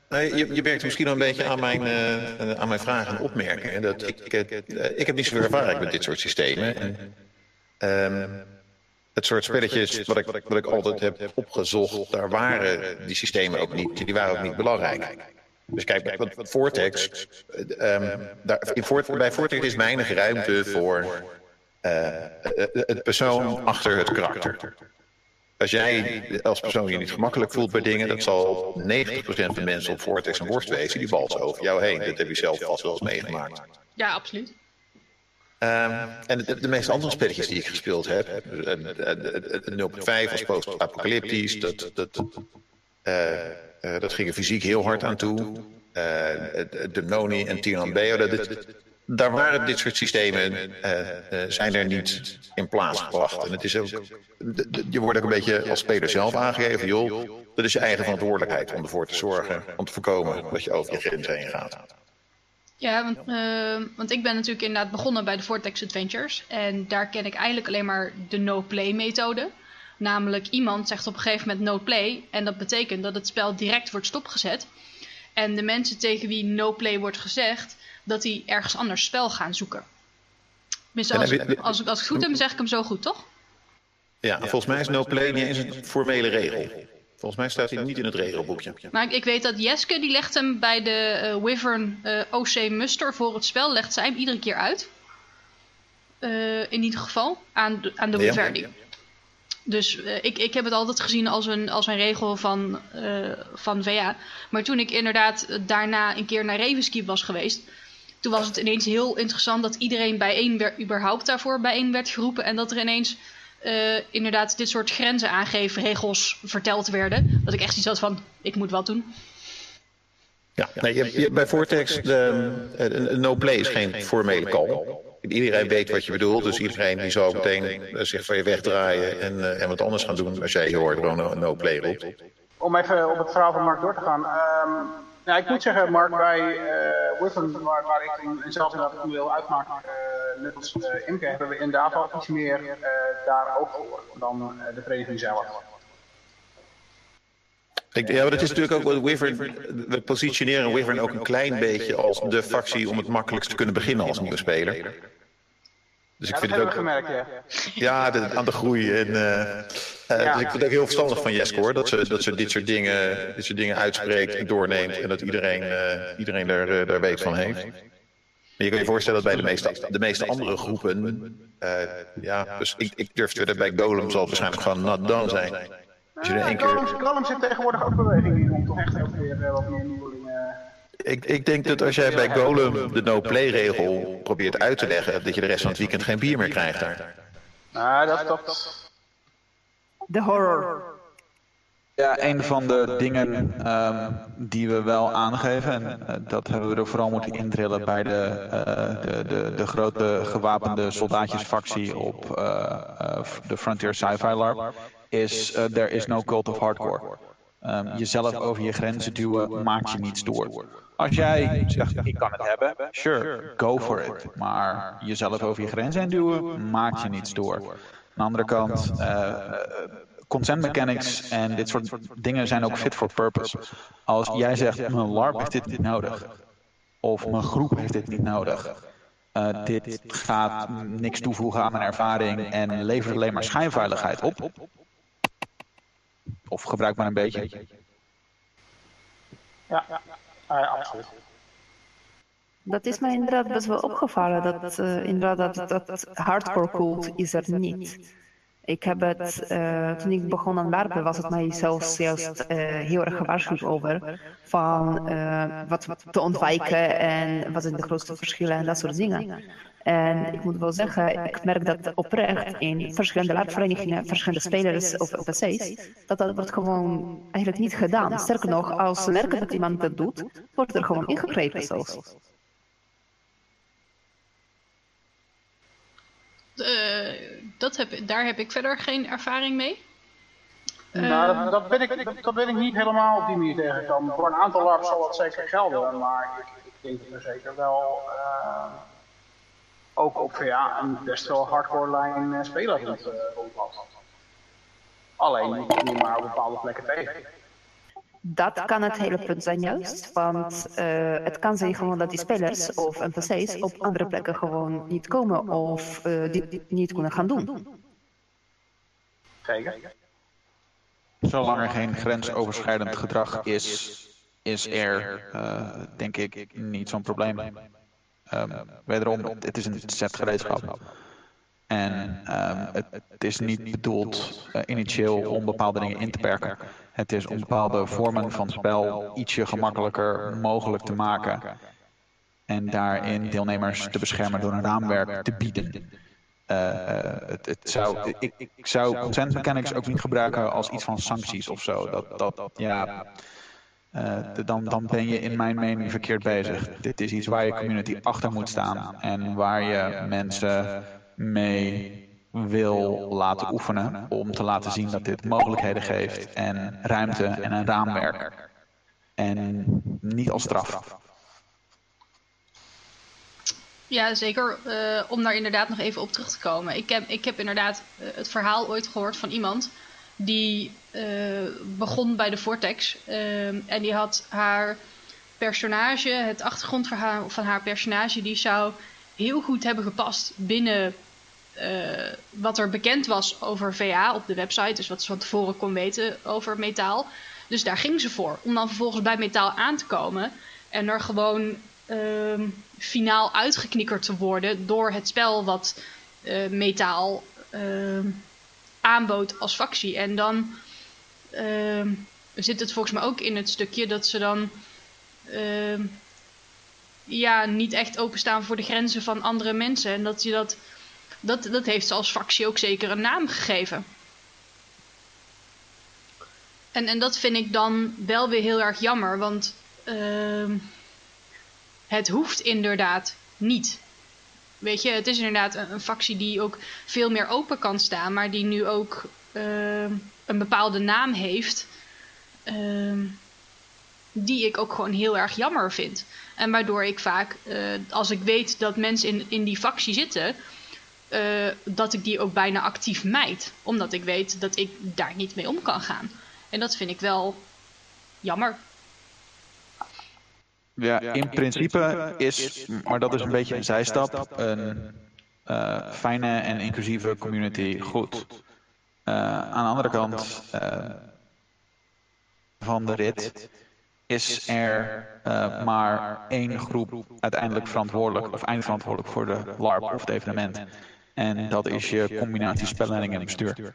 Nee, je, je merkt misschien al een beetje aan mijn, uh, aan mijn vragen en opmerkingen. Dat ik, uh, ik heb niet zoveel ervaring met dit soort systemen. En, um, het soort spelletjes wat ik, wat ik altijd heb opgezocht, daar waren die systemen ook niet, die waren ook niet belangrijk. Dus kijk, wat, wat Vortex, um, daar, in Vortex, bij Vortex is weinig ruimte voor uh, het persoon achter het karakter. Als jij als persoon je niet gemakkelijk voelt bij dingen, dat zal 90% van de mensen op Vortex en Worst wezen, die valt over jou heen. Dat heb je zelf vast wel eens meegemaakt. Ja, absoluut. Um, en de, de, meeste andere spelletjes die ik gespeeld heb, het 0.5 was post-apocalyptisch, dat, dat, uh, uh, dat ging er fysiek heel hard aan toe. Uh, de Noni en Tiran Beo, dat, daar waren dit soort systemen, uh, uh, zijn er niet in plaats gebracht. En het is ook, je wordt ook een beetje als speler zelf aangegeven, joh, dat is je eigen verantwoordelijkheid om ervoor te zorgen, om te voorkomen dat je over je grens heen gaat. Ja, want, uh, want ik ben natuurlijk inderdaad begonnen bij de Vortex Adventures. En daar ken ik eigenlijk alleen maar de no-play methode. Namelijk iemand zegt op een gegeven moment no-play. En dat betekent dat het spel direct wordt stopgezet. En de mensen tegen wie no-play wordt gezegd, dat die ergens anders spel gaan zoeken. Als, als, als, ik het goed heb, zeg ik hem zo goed, toch? Ja, volgens mij is no play niet eens een formele regel. Volgens mij staat hij niet in het regelboekje. Maar ik, ik weet dat Jeske, die legt hem bij de eh, Wyvern eh, OC Muster voor het spel, legt zij hem iedere keer uit. Eh, in ieder geval, aan de, aan de Ja. Dus ik, ik heb het altijd gezien als een, als een regel van, eh, van VA. Maar toen ik inderdaad daarna een keer naar Ravenskeep was geweest... toen was het ineens heel interessant dat iedereen bijeen werd, überhaupt daarvoor bijeen werd geroepen. En dat er ineens eh, inderdaad dit soort grenzen aangeefregels verteld werden. Dat ik echt iets had van, ik moet wat doen. Ja, nee, je, je bij Vortex de, een, een no-play is geen formele call. Iedereen weet wat je bedoelt, dus iedereen die zal meteen eh, zich van je wegdraaien en, eh, en wat anders gaan doen als jij je hoort gewoon een no-play roept. Om even op het verhaal van Mark door te gaan. Ehm, nou, ik moet zeggen, Mark, bij uh, waar, waar ik toen en zelfs inderdaad wil uitmaken, uh, net als uh, Imke, hebben we inderdaad al iets meer uh, daar ook voor dan uh, de vereniging zelf. Ik, ja, maar dat is natuurlijk ook wat Wyvern. We positioneren Wyvern ook een klein beetje als de factie om het makkelijkst te kunnen beginnen als nieuwe speler. Dus ik ja, vind het ook. Gemerkt, ja, ja de, aan de groei. En, uh, uh, ja, dus ik vind het ook heel verstandig van Jeske hoor. Dat ze, dat ze dit, soort dingen, dit soort dingen uitspreekt en doorneemt. En dat iedereen, uh, iedereen daar, daar weet van heeft. Maar je kan je voorstellen dat bij de meeste, de meeste andere groepen. ja, dus ik, ik durf te bij Golem zal waarschijnlijk gewoon not done zijn. Als je er één keer... Golem zit tegenwoordig ook beweging in om toch echt weer wat meer. Ik, ik denk dat als jij bij Golem de no-play-regel probeert uit te leggen, dat je de rest van het weekend geen bier meer krijgt daar. Ah, dat, dat... De horror. Ja, een van de dingen um, die we wel aangeven, en uh, dat hebben we er vooral moeten indrillen bij de, uh, de, de, de, grote gewapende soldaatjesfactie op uh, de Frontier Sci-Fi LARP, is uh, there is no cult of hardcore. Um, jezelf over je grenzen duwen maakt je niet door. Als jij zegt, ik kan het hebben, sure, go for it. Maar jezelf over je grenzen duwen maakt je niet door. Aan de andere kant, uh, consent mechanics en dit soort dingen zijn ook fit for purpose. Als jij zegt, mijn LARP heeft dit niet nodig. Of mijn groep heeft dit niet nodig. Uh, dit gaat niks toevoegen aan mijn ervaring en levert alleen maar schijnveiligheid op. Of gebruik maar een beetje. Ja, ja, Dat is mij inderdaad best wel opgevallen. Dat, uh, inderdaad, dat, dat, hardcore cult is er niet. Ik heb het, uh, toen ik begon aan larpen, was het mij zelfs juist uh, heel erg gewaarschuwd over. Van wat, wat te ontwijken en wat zijn de grootste verschillen en dat soort dingen. En ik moet wel zeggen, ik merk dat oprecht in verschillende larpverenigingen, verschillende spelers of PC's, dat dat wordt gewoon eigenlijk niet gedaan. Sterker nog, als ze merken dat iemand dat doet, wordt er gewoon ingegrepen zelfs. Uh, dat heb, daar heb ik verder geen ervaring mee. Nou, dat, dat, ben ik, dat, dat ben ik niet helemaal op die manier tegengekomen. Voor een aantal LARPs zal dat zeker gelden, maar ik, ik denk dat er zeker wel uh, ook op ja, een best wel hardcore lijn uh, spelers rond, uh, rondloopt. Alleen niet maar op bepaalde plekken tegen. Dat kan het hele punt zijn juist, want uh, het kan zijn gewoon dat die spelers of NPC's op andere plekken gewoon niet komen of uh, die niet kunnen gaan doen. Zeker. Zolang er geen grensoverschrijdend gedrag is, is er, uh, denk ik, niet zo'n probleem. Um, wederom, het is een set gereedschap. En um, het, is niet bedoeld uh, initieel om bepaalde dingen in te perken. Het is om bepaalde vormen van spel ietsje gemakkelijker mogelijk te maken. En daarin deelnemers te beschermen door een raamwerk te bieden. Uh, het, het zou, ik, zou consent mechanics ook niet gebruiken als iets van sancties of zo. Dat, dat, ja, dan, dan ben je in mijn mening verkeerd bezig. Dit is iets waar je community achter moet staan. En waar je mensen mee wil laten oefenen om te laten zien dat dit mogelijkheden geeft en ruimte en een raamwerk. En niet als straf. Ja, zeker. Uh, om daar inderdaad nog even op terug te komen. Ik heb, ik heb inderdaad uh, het verhaal ooit gehoord van iemand die uh, begon bij de Vortex. en die had haar personage, het achtergrondverhaal van haar personage, die zou heel goed hebben gepast binnen eh, wat er bekend was over VA op de website. Dus wat ze van tevoren kon weten over metaal. Dus daar ging ze voor. Om dan vervolgens bij metaal aan te komen. En er gewoon ehm, finaal uitgeknikkerd te worden door het spel wat uh, metaal uh, aanbood als factie. En dan uh, zit het volgens mij ook in het stukje dat ze dan ja, niet echt openstaan voor de grenzen van andere mensen. En dat je dat, dat, dat heeft ze als factie ook zeker een naam gegeven. En, en dat vind ik dan wel weer heel erg jammer, want het hoeft inderdaad niet. Weet je, het is inderdaad een, een, factie die ook veel meer open kan staan, maar die nu ook uh, een bepaalde naam heeft. Uh, die ik ook gewoon heel erg jammer vind. En waardoor ik vaak, uh, als ik weet dat mensen in, in die factie zitten, uh, dat ik die ook bijna actief mijd. Omdat ik weet dat ik daar niet mee om kan gaan. En dat vind ik wel jammer. Ja, in principe is, maar dat is een beetje een zijstap, een uh, fijne en inclusieve community goed. Uh, aan de andere kant uh, van de rit is er maar één groep uiteindelijk verantwoordelijk of eindverantwoordelijk voor de LARP of het evenement. En dat is je combinatie spelleiding en bestuur.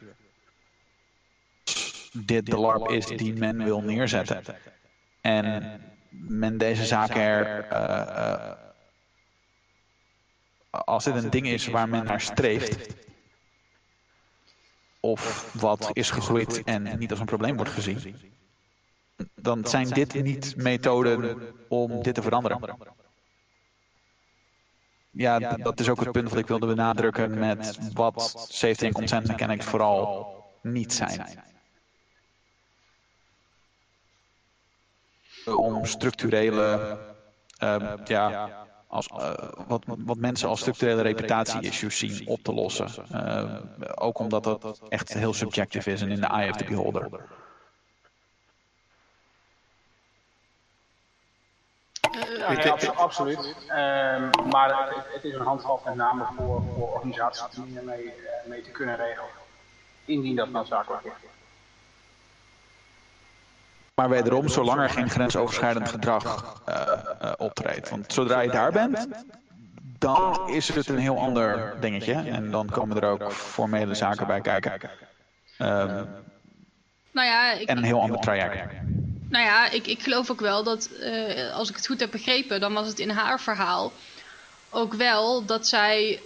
Dit de LARP is die men wil neerzetten. En men deze zaken er. Uh, uh, als dit een ding is waar men naar streeft. Of wat is gegroeid en niet als een probleem wordt gezien. Dan zijn dit niet methoden om dit te veranderen. Ja, dat is ook het punt wat ik wilde benadrukken met wat safety en consent mechanics vooral niet zijn. Om structurele, uh, ja, als, uh, wat, wat mensen als structurele reputatie-issues zien op te lossen. Uh, ook omdat dat echt heel subjectief is en in de eye of the beholder. Absoluut. Um, maar het, is een handvat met name voor, voor organisaties die ermee mee te kunnen regelen. Indien dat noodzakelijk is. Maar wederom, zolang er geen grensoverschrijdend gedrag uh, uh, optreedt. Want zodra je daar bent, dan is het een heel ander dingetje. En dan komen er ook formele zaken bij kijken. Um, nou ja, ik, en een heel ander traject. Nou ja, ik, ik geloof ook wel dat, uh, als ik het goed heb begrepen, dan was het in haar verhaal ook wel dat zij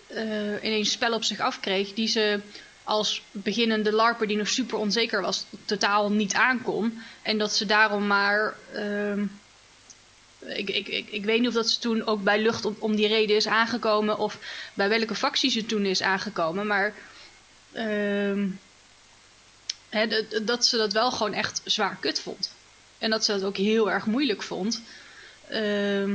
ineens spel op zich afkreeg die ze als beginnende larper die nog super onzeker was, totaal niet aankon. En dat ze daarom maar. Uh, ik, ik, ik, ik weet niet of dat ze toen ook bij lucht om, om die reden is aangekomen. Of bij welke factie ze toen is aangekomen. Maar. Uh, hè, dat ze dat wel gewoon echt zwaar kut vond. En dat ze dat ook heel erg moeilijk vond. Uh,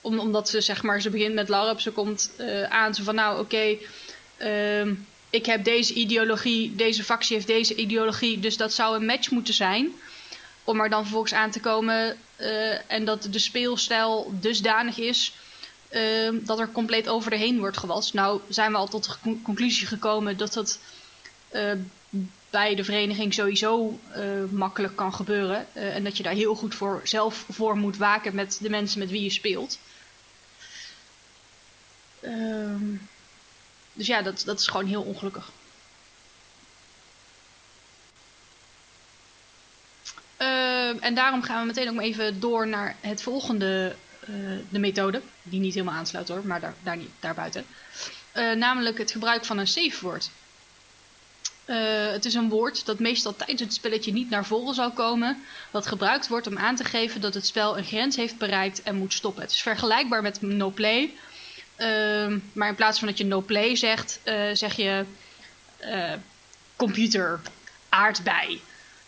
om, omdat ze zeg maar, ze begint met LARP, ze komt uh, aan, ze van nou oké, ik heb deze ideologie, deze factie heeft deze ideologie, dus dat zou een match moeten zijn. Om er dan vervolgens aan te komen uh, en dat de speelstijl dusdanig is uh, dat er compleet over de heen wordt gewast. Nou zijn we al tot de conclusie gekomen dat dat uh, bij de vereniging sowieso makkelijk kan gebeuren. en dat je daar heel goed voor zelf voor moet waken met de mensen met wie je speelt. Ehm dus ja, dat, dat is gewoon heel ongelukkig. Uh, en daarom gaan we meteen ook even door naar het volgende, uh, de methode. Die niet helemaal aansluit hoor, maar daar, daar niet, daarbuiten. Uh, namelijk het gebruik van een safe word. het is een woord dat meestal tijdens het spelletje niet naar voren zal komen. Dat gebruikt wordt om aan te geven dat het spel een grens heeft bereikt en moet stoppen. Het is vergelijkbaar met no Uh, maar in plaats van dat je no play zegt, uh, zeg je uh, computer, aardbei.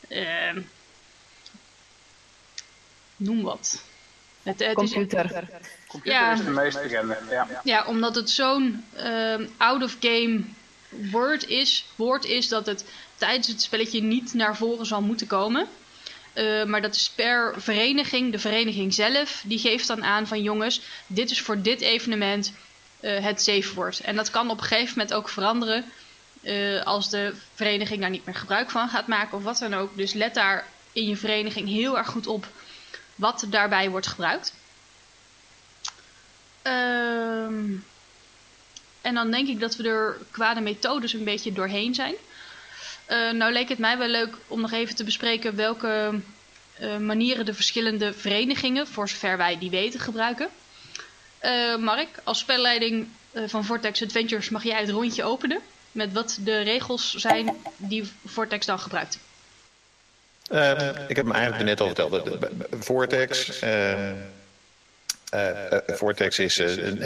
Ehm, noem wat. Het, het computer. Is, computer ja, is de meest bekende. Ja. ja, omdat het zo'n ehm, out-of-game word is, woord is dat het tijdens het spelletje niet naar voren zal moeten komen. Uh, maar dat is per vereniging. De vereniging zelf die geeft dan aan van jongens, dit is voor dit evenement het safe wordt. En dat kan op een gegeven moment ook veranderen als de vereniging daar niet meer gebruik van gaat maken of wat dan ook. Dus let daar in je vereniging heel erg goed op wat daarbij wordt gebruikt. Ehm, en dan denk ik dat we er qua de methodes een beetje doorheen zijn. Uh, nou leek het mij wel leuk om nog even te bespreken welke uh, manieren de verschillende verenigingen, voor zover wij die weten, gebruiken. Uh, Mark, als spelleiding van Vortex Adventures mag jij het rondje openen met wat de regels zijn die Vortex dan gebruikt. Ehm, ik heb me eigenlijk net al verteld. Vortex, ehm, Vortex is,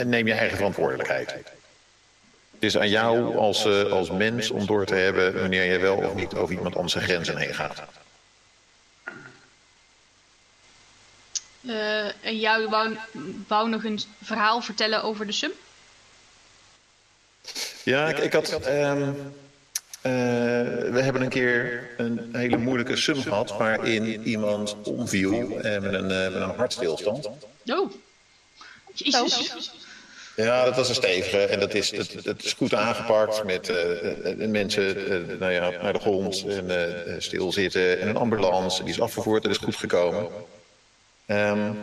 neem je eigen verantwoordelijkheid. Het is aan jou als, als mens om door te hebben wanneer je wel of niet over iemand anders zijn grenzen heen gaat. Uh, en jou wou, wou, nog een verhaal vertellen over de sum? Ja, ik, ik had. Um, uh, we hebben een keer een hele moeilijke sum gehad waarin iemand omviel uh, met, een, met een hartstilstand. Oh, jezus. Ja, dat was een stevige en dat is, het is goed aangepakt met mensen nou ja, naar de grond en stilzitten en een ambulance. Die is afgevoerd, dat is goed gekomen. Um,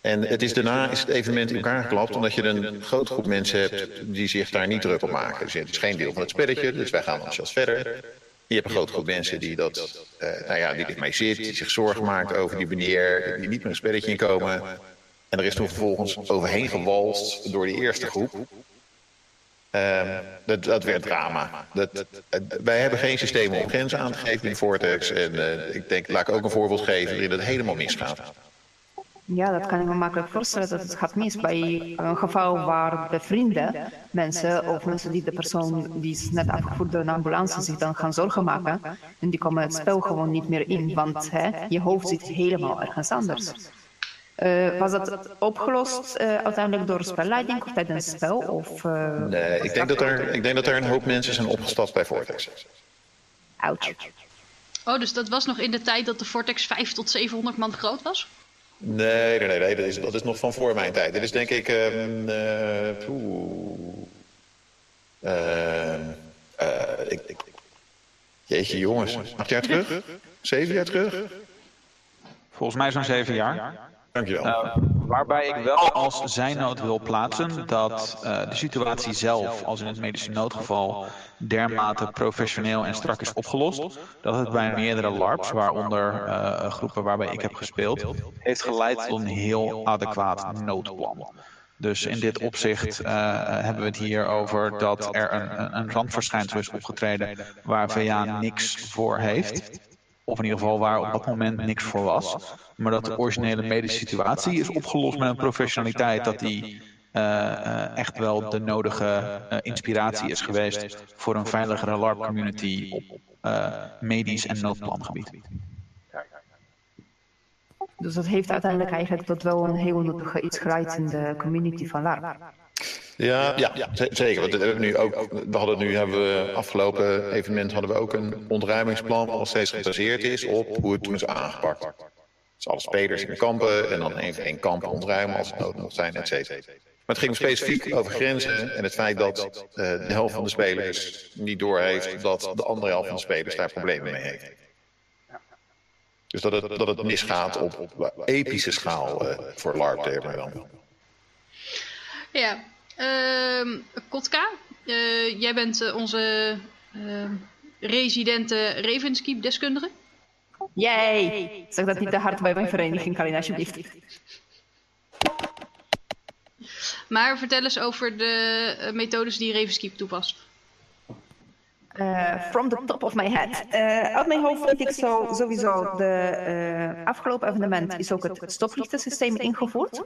en het is daarna is het evenement in elkaar geklapt omdat je een grote groep mensen hebt die zich daar niet druk op maken. Dus het is geen deel van het spelletje, dus wij gaan als verder. Je hebt een grote groep mensen die, dat, uh, nou ja, die ermee zit, die zich zorgen maakt over die meneer, die niet meer een spelletje inkomen. En er is toen vervolgens overheen gewalst door die eerste groep. Uh, dat, dat werd drama. Dat, dat, wij hebben geen systeem om grenzen aan te geven in Vortex. En uh, ik denk, laat ik ook een voorbeeld geven waarin het helemaal misgaat. Ja, dat kan ik me makkelijk voorstellen dat het gaat mis bij een geval waar de vrienden, mensen of mensen die de persoon die is net afgevoerd door een ambulance zich dan gaan zorgen maken. En die komen het spel gewoon niet meer in, want je hoofd zit helemaal ergens anders. Uh, was dat opgelost uh, uiteindelijk door spelleiding of tijdens het spel? Of, uh, nee, ik denk, dat er, ik denk dat er een hoop mensen zijn opgestapt bij Vortex. Ouch. Oh, dus dat was nog in de tijd dat de Vortex 5 tot 700 man groot was? Nee, nee, nee, nee dat, is, dat is nog van voor mijn tijd. Dit is denk ik... Um, ik, ik, jeetje jongens, acht jaar terug? Zeven jaar terug? Volgens mij zo'n zeven jaar. Dankjewel. Uh, waarbij ik wel als zijnood wil plaatsen dat uh, de situatie zelf, als in het medische noodgeval, dermate professioneel en strak is opgelost, dat het bij meerdere LARPs, waaronder uh, groepen waarbij ik heb gespeeld, heeft geleid tot een heel adequaat noodplan. Dus in dit opzicht hebben we het hier over dat er een, een randverschijnsel is opgetreden waar VA niks voor heeft. Of in ieder geval waar op dat moment niks voor was. Maar dat de originele medische situatie is opgelost met een professionaliteit dat die uh, uh, echt wel de nodige uh, inspiratie is geweest voor een veiligere LARP-community op medisch en noodplangebied. Dus dat heeft uiteindelijk eigenlijk tot wel een heel nuttige iets geleid in de community van LARP. Ja, ja, ja, zeker. Want we, hebben nu ook, we hadden nu hebben we afgelopen evenement hadden we ook een ontruimingsplan wat nog steeds gebaseerd is op hoe het toen is aangepakt. Dus alle spelers in kampen en dan één voor één kampen ontruimen als het nodig zijn, et cetera. Maar het ging specifiek over grenzen en het feit dat uh, de helft van de spelers niet doorheeft dat de andere helft van de spelers daar problemen mee heeft. Dus dat het, dat het misgaat op, op epische schaal uh, voor LARP, maar dan. Ja, uh, Kotka, uh, jij bent uh, onze uh, residente Ravenskeep-deskundige. Jee, zeg dat niet te hard bij mijn vereniging, Karin, alsjeblieft. Maar vertel eens over de methodes die Ravenskeep toepast. Uh, from the top of my head. Uh, uit mijn hoofd weet ik zo, sowieso, de uh, afgelopen evenement is ook het stoplichtensysteem ingevoerd.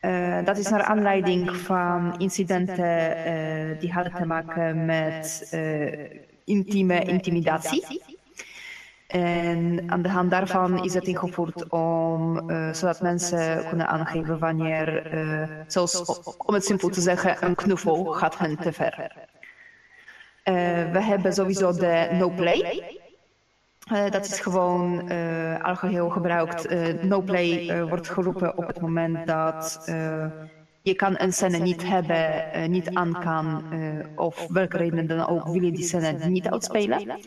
Uh, dat is naar aanleiding van incidenten uh, die hadden te maken met uh, intieme intimidatie. En aan de hand daarvan is het ingevoerd om, zodat mensen kunnen aangeven wanneer, zoals om het simpel te zeggen, een knuffel gaat hen te ver. we hebben sowieso de no-play. Uh, dat is gewoon uh, algeheel gebruikt. Uh, no play wordt geroepen op het moment dat je kan een scène niet hebben, niet aan kan, of welke reden dan ook, wil je die scène niet uitspelen.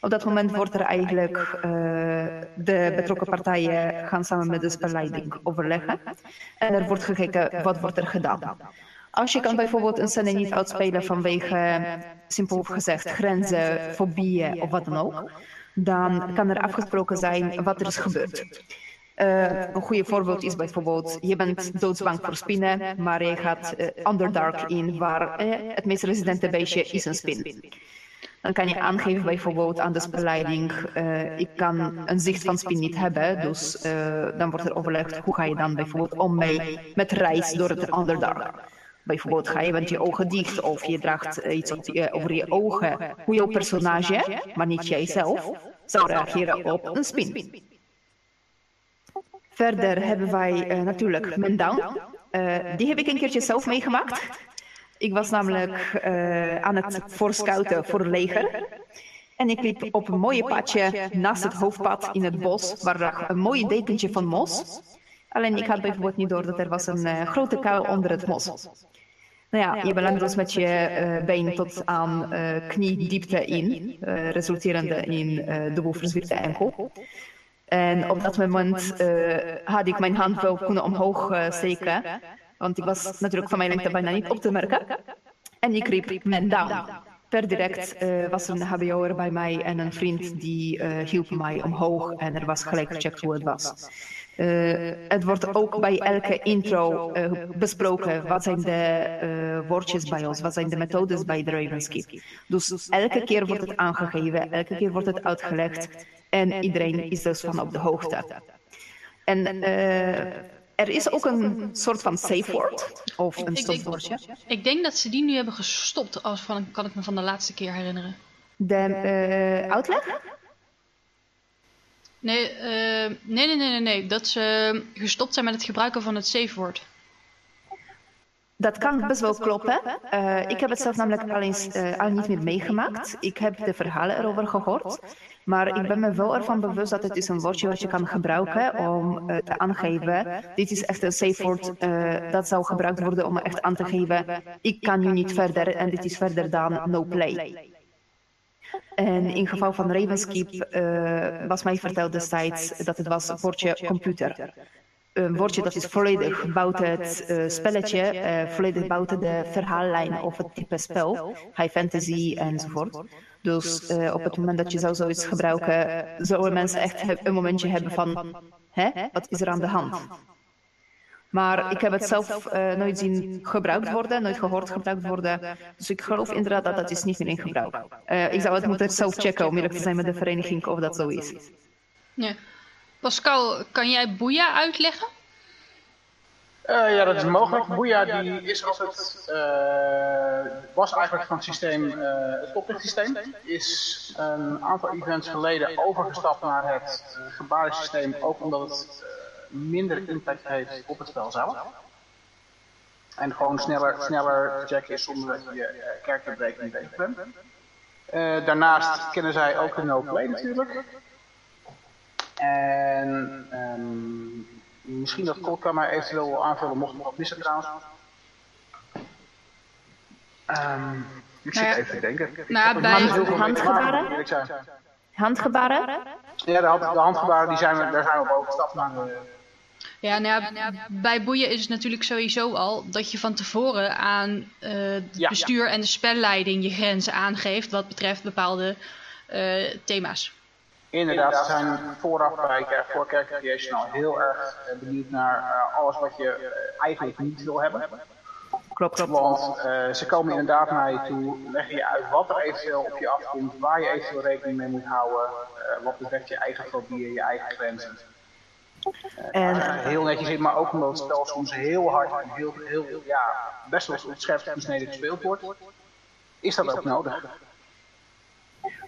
Op dat moment wordt er eigenlijk de betrokken partijen gaan samen met de spelleiding overleggen. En er wordt gekeken wat wordt er gedaan. Als je kan bijvoorbeeld een scène niet uitspelen vanwege, simpel gezegd, grenzen, fobieën of wat dan ook, dan kan er afgesproken zijn wat er is gebeurd. Uh, een goede voorbeeld is bijvoorbeeld, je bent doodsbang voor spinnen, maar je gaat uh, Underdark in, waar uh, het meest resistente beestje is een spin. Dan kan je aangeven bijvoorbeeld aan de spelleiding, ik kan een zicht van spin niet hebben, dus dan wordt er overlegd, hoe ga je dan bijvoorbeeld om mee met reis door het Underdark. Bijvoorbeeld ga je met je ogen dicht of je draagt iets op je, over je ogen, hoe jouw personage, maar niet jijzelf, zou reageren op een spin. Verder hebben wij uh, natuurlijk Mendown. Uh, die heb ik een keertje zelf meegemaakt. Ik was namelijk uh, aan het voorscouten voor het leger. En ik liep op een mooie padje naast het hoofdpad in het bos, waar lag een mooi dekentje van mos. Alleen ik had bijvoorbeeld niet door dat er was een grote kuil onder het mos. Nou ja, je belandt dus met je been tot aan kniediepte in, resulterende in dubbel verzwikte enkel. En op dat moment had ik mijn hand wel kunnen omhoog steken. Want ik was natuurlijk van mijn lengte bijna niet op te merken. En ik riep men down. Per direct was een hbo'er bij mij en een vriend die hielp mij omhoog. En er was gelijk gecheckt hoe het was. Het wordt ook bij elke intro besproken. Wat zijn de woordjes bij ons? Wat zijn de methodes bij de Ravenskeep? Dus elke keer wordt het aangegeven. Elke keer wordt het uitgelegd. En iedereen is dus van op de hoogte. En er is ook een soort van safe word of een stopwoordje. Ik denk dat ze die nu hebben gestopt, als van, kan ik me van de laatste keer herinneren. De uh, uitleg? Nee, uh, nee, nee, nee, nee, nee. Dat ze gestopt zijn met het gebruiken van het safe word. Dat kan best wel kloppen. Uh, ik heb het zelf namelijk al, eens, uh, al niet meer meegemaakt. Ik heb de verhalen erover gehoord. Maar ik ben me wel ervan bewust dat het is een woordje wat je kan gebruiken om uh, te aangeven. Dit is echt een safe word. dat zou gebruikt worden om echt aan te geven. Ik kan nu niet verder en dit is verder dan no play. En in geval van Ravenskeep was mij verteld destijds dat het was woordje computer een woordje dat is volledig buiten het uh, spelletje, uh, volledig buiten de verhaallijn of het type spel, high fantasy enzovoort. Dus uh, op het moment dat je zou zoiets gebruiken, zouden mensen echt een momentje hebben van, hè, wat is er aan de hand? Maar ik heb het zelf nooit zien gebruikt worden, nooit gehoord gebruikt worden. Dus ik geloof inderdaad dat dat is niet meer in gebruik. ik zou het moeten zelf checken om eerlijk te zijn met de vereniging of dat zo is. Ja. Pascal, kan jij Boeia uitleggen? Uh, ja, dat is mogelijk. Boeia die is altijd, uh, was eigenlijk van het systeem, uh, het oplichtsysteem. Is een aantal events geleden overgestapt naar het gebarensysteem, ook omdat het minder impact heeft op het spel zelf. En gewoon sneller, sneller te checken is zonder dat je je karakterbreking bezig bent. daarnaast kennen zij ook de no-play natuurlijk. En um, misschien dat Kol kan mij eventueel aanvullen mocht ik wat missen trouwens. Um, ik zit nou even te denken. Nou, bij handgebaren? Handgebaren? Ja, de, de handgebaren die zijn we, daar zijn we op overgestapt naar de... Ja, nou ja, bij boeien is het natuurlijk sowieso al dat je van tevoren aan uh, het ja, bestuur ja. en de spelleiding je grenzen aangeeft wat betreft bepaalde uh, thema's. Inderdaad, ze zijn vooraf bij voor Creation al heel erg benieuwd naar uh, alles wat je eigenlijk niet wil hebben. Klopt, klopt. Want uh, ze komen inderdaad naar je toe, leggen je uit wat er eventueel op je afkomt, waar je eventueel rekening mee moet houden, wat betreft je eigen fobieën, je eigen grenzen. En, heel netjes in, maar ook omdat het spel soms heel hard en heel, heel, ja, best wel scherpst gesneden gespeeld wordt, is dat ook nodig.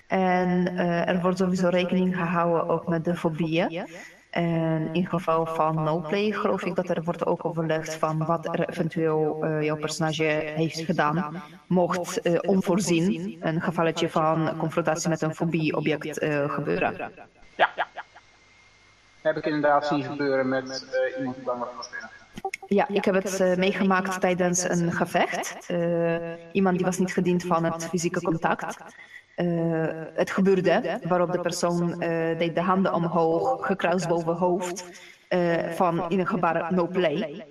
En uh, er wordt sowieso rekening gehouden ook met de fobieën. En in geval van no-play geloof ik dat er wordt ook overlegd van wat er eventueel uh, jouw personage heeft gedaan. Mocht uh, onvoorzien een gevalletje van confrontatie met een fobie-object gebeuren. Ja, ja. Heb ik inderdaad zien gebeuren met iemand die bang was voor Ja, ik heb het uh, meegemaakt tijdens een gevecht. Uh, iemand die was niet gediend van het fysieke contact. Het gebeurde, waarop de persoon deed de handen omhoog, gekruist boven hoofd, van in een gebaar no play.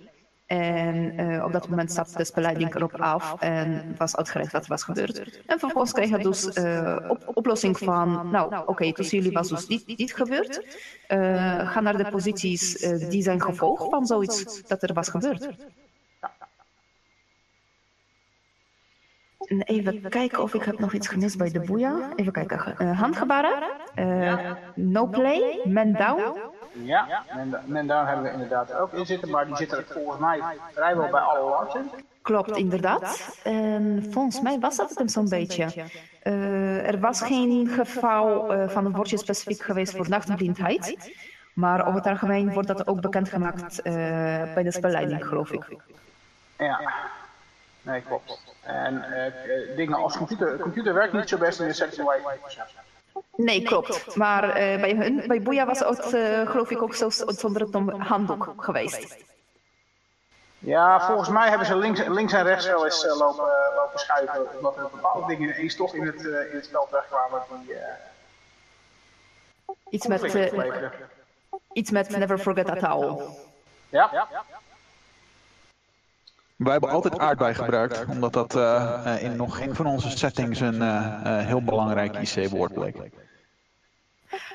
En uh, op dat moment stapte de spelleiding erop af en was uitgelegd wat er was gebeurd. En vervolgens kreeg hij dus uh, op, oplossing van, nou oké, okay, tussen jullie was dus dit, dit gebeurd. Uh, ga naar de posities die zijn gevolg van zoiets dat er was gebeurd. En even kijken of ik heb nog iets gemist bij de boeia. Even kijken. handgebaren. no play, man down. Ja, men, daar hebben we inderdaad ook in zitten, maar die zitten volgens mij vrijwel bij alle larsen. Klopt, inderdaad. En volgens mij was dat het zo'n beetje. Uh, er was geen geval uh, van een woordje specifiek geweest voor nachtblindheid. Maar over het algemeen wordt dat ook bekendgemaakt uh, bij de spelleiding, geloof ik. Ja, nee, klopt. En dingen als computer, computer werkt niet zo best in de setting waar je Nee, klopt. Maar uh, bij, hun, bij Boeia was het, uh, geloof ik, ook zelfs zonder het handdoek geweest. Ja, volgens mij hebben ze links, links en rechts wel eens uh, lopen, lopen schuiven. Omdat er bepaalde dingen ineens toch in het, in het spel terugkwamen. Die, iets, met, iets met Never Forget At All. Ja. ja. Wij hebben altijd aardbei gebruikt, omdat dat uh, in nog geen van onze settings een uh, heel belangrijk IC-woord bleek.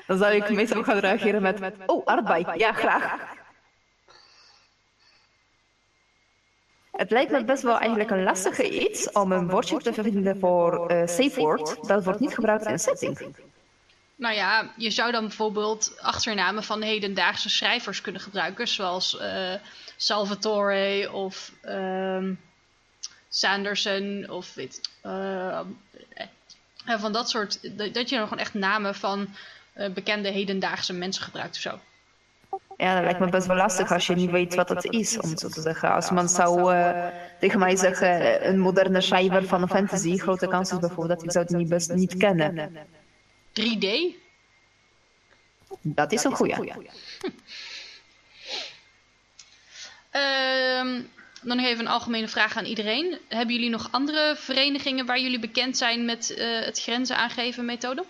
Dan zou ik meestal gaan reageren met, met oh, aardbei, ja graag. Het lijkt me best wel eigenlijk een lastige iets om een woordje te vinden voor uh, safe word. Dat wordt niet gebruikt in setting. Nou ja, je zou dan bijvoorbeeld achternamen van hedendaagse schrijvers kunnen gebruiken, zoals uh, Salvatore of um, Sanderson of weet, uh, van dat soort, dat je gewoon echt namen van uh, bekende hedendaagse mensen gebruikt of zo. Ja, dat lijkt me best wel lastig als je niet weet wat het is, om zo te zeggen. Als man zou uh, tegen mij zeggen, een moderne schrijver van een fantasy, grote kans is bijvoorbeeld dat ik zou het niet best niet kennen. 3D? Dat is een goeie. Uh, dan nog even een algemene vraag aan iedereen. Hebben jullie nog andere verenigingen waar jullie bekend zijn met uh, het grenzen aangeven methode?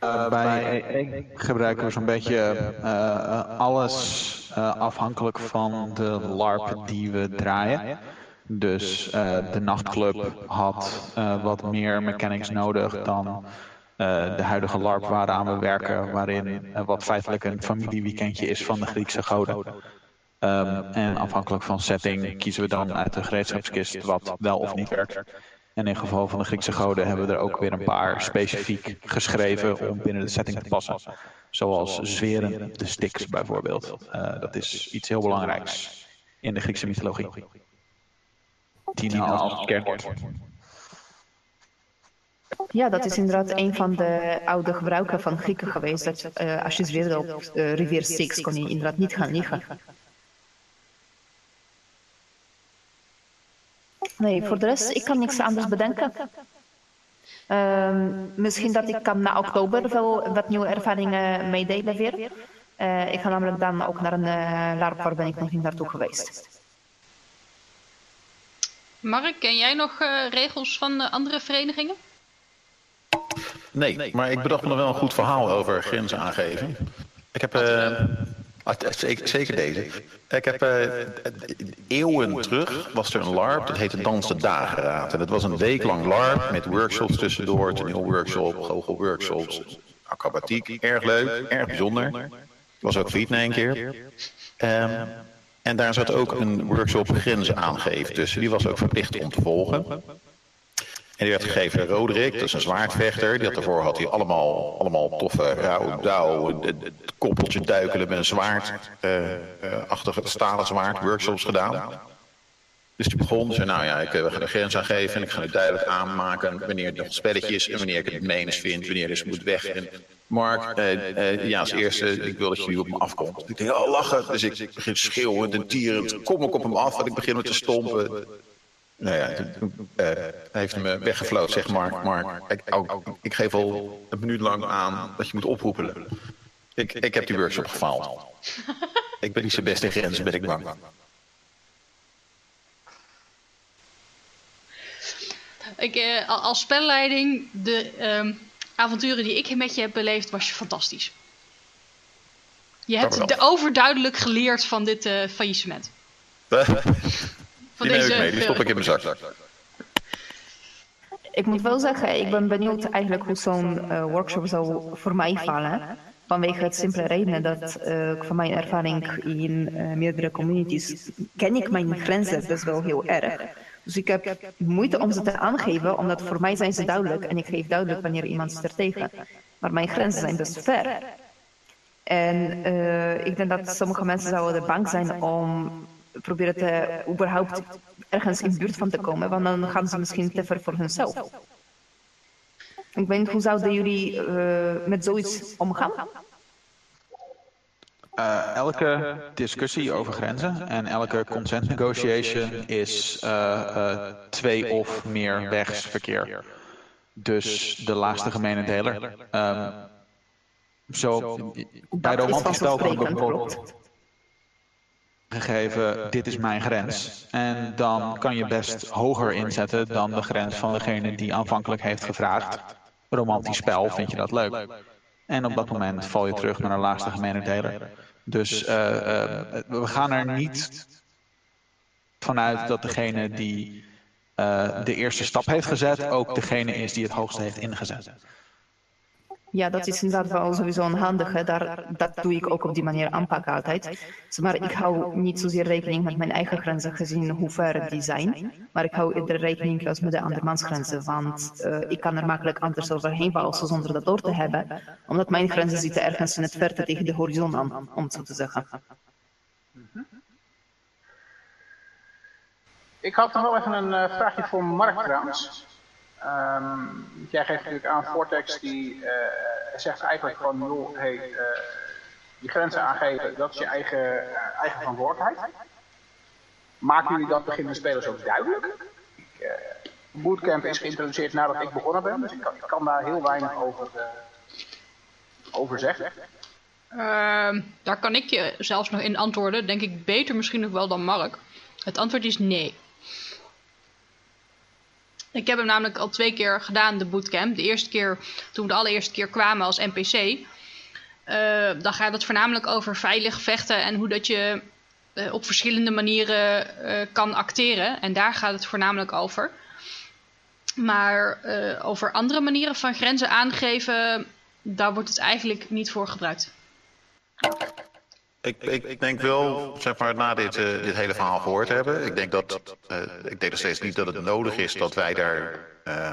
Uh, bij gebruiken we zo'n beetje uh, alles afhankelijk van de LARP die we draaien. Dus uh, de nachtclub had uh, wat meer mechanics nodig dan de huidige LARP waaraan we werken, waarin wat feitelijk een familieweekendje is van de Griekse goden. Um, en afhankelijk van setting kiezen we dan uit de gereedschapskist wat wel of niet werkt. En in geval van de Griekse goden hebben we er ook weer een paar specifiek geschreven om binnen de setting te passen. Zoals zweren, de sticks bijvoorbeeld. dat is iets heel belangrijks in de Griekse mythologie. Tina als kernwoord. Ja, dat is inderdaad een van de oude gebruiken van Grieken geweest. Dat uh, als je zweerde op uh, rivier Styx kon je inderdaad niet gaan liggen. Nee, voor de rest, ik kan niks anders bedenken. Uh, misschien dat ik kan na oktober wel wat nieuwe ervaringen meedelen weer. Uh, ik ga namelijk dan ook naar een uh, LARP waar ben ik nog niet naartoe geweest. Mark, ken jij nog uh, regels van uh, andere verenigingen? Nee, maar ik bedacht me nog wel een goed verhaal over grenzen aangeven. Ik heb, uh, zeker, zeker, deze. Ik heb eeuwen terug was er een LARP, dat heette Dans de Dageraad. En dat was een week lang LARP met workshops tussendoor, toneelworkshop, goochelworkshops, acrobatiek. Erg leuk, erg bijzonder. Was ook failliet na een keer. Um, en daar zat ook een workshop grenzen aangeven tussen. Die was ook verplicht om te volgen. En die werd gegeven Roderick, dat is een zwaardvechter. Die had daarvoor had hij allemaal, allemaal toffe rauw, het koppeltje duikelen met een zwaard. Uh, uh, achter het stalen zwaard, workshops gedaan. Dus die begon, zei nou ja, ik uh, ga de grens aangeven en ik ga het duidelijk aanmaken wanneer het nog spelletjes en wanneer ik het menens vind, wanneer dus moet weg. En Mark, ja, als eerste, ik wil dat je op me afkomt. Ik denk, oh, lachen. Dus ik begin schreeuwend en tierend. Kom ook op hem af, en ik begin met te stompen. Nou ja, toen uh, heeft hij me weggefloten, zegt Mark. Mark, ik, ik, ik, geef al een minuut lang aan dat je moet oproepen. Ik, ik heb die workshop gefaald. ik ben niet zo best in grenzen, ben ik bang. Ik, eh, als spelleiding, de ehm, avonturen die ik met je heb beleefd, was je fantastisch. Je hebt de overduidelijk geleerd van dit uh, faillissement. van die deze, mee, die stop ik in mijn zak. Ik moet wel zeggen, ik ben benieuwd eigenlijk hoe zo'n uh, workshop zou voor mij vallen. Vanwege het simpele reden dat uh, van mijn ervaring in meerdere communities ken ik mijn grenzen best wel heel erg. Dus ik heb moeite om ze te aangeven, omdat voor mij zijn ze duidelijk en ik geef duidelijk wanneer iemand is er tegen. Maar mijn grenzen zijn best ver. En uh, ik denk dat sommige mensen zouden bang zijn om proberen te überhaupt ergens in buurt van te komen, want dan gaan ze misschien te ver voor hunzelf. Ik weet niet, hoe zouden jullie uh, met zoiets omgaan? Uh, elke discussie over grenzen en elke consent negotiation is uh, twee of meer wegsverkeer. Dus de laagste gemene deler. Um, zo, bij ik bijvoorbeeld gegeven, dit is mijn grens. En dan kan je best hoger inzetten dan de grens van degene die aanvankelijk heeft gevraagd. Romantisch spel, vind je dat leuk? En op dat moment val je terug naar de laagste gemene deler. Dus uh, uh, we gaan er niet vanuit dat degene die uh, de eerste stap heeft gezet ook degene is die het hoogste heeft ingezet. Ja, dat is inderdaad wel sowieso een handige. Daar, dat doe ik ook op die manier aanpakken altijd. Maar ik hou niet zozeer rekening met mijn eigen grenzen gezien hoe ver die zijn. Maar ik hou eerder rekening als met de andermans grenzen. Want uh, ik kan er makkelijk anders overheen walsen zonder dat door te hebben. Omdat mijn grenzen zitten ergens in het verte tegen de horizon aan, om het zo te zeggen. Ik had nog wel even een uh, vraagje voor Mark trouwens. Um, jij geeft natuurlijk aan Vortex die uh, zegt eigenlijk van, joh, hey, uh, die grenzen aangeven, dat is je eigen, uh, eigen verantwoordelijkheid. Maken jullie dat beginnen spelers ook duidelijk? Ik, bootcamp is geïntroduceerd nadat ik begonnen ben, dus ik kan, ik kan daar heel weinig over, over zeggen. Ehm, daar kan ik je zelfs nog in antwoorden, denk ik beter misschien nog wel dan Mark. Het antwoord is nee. Ik heb hem namelijk al twee keer gedaan, de bootcamp. De eerste keer, toen we de allereerste keer kwamen als NPC. Uh, dan gaat het voornamelijk over veilig vechten en hoe dat je uh, op verschillende manieren uh, kan acteren. En daar gaat het voornamelijk over. Maar over andere manieren van grenzen aangeven, daar wordt het eigenlijk niet voor gebruikt. Ik, ik, ik, denk wel, zeg maar, na dit, uh, dit hele verhaal gehoord hebben, ik denk dat, uh, ik denk nog steeds niet dat het nodig is dat wij daar uh,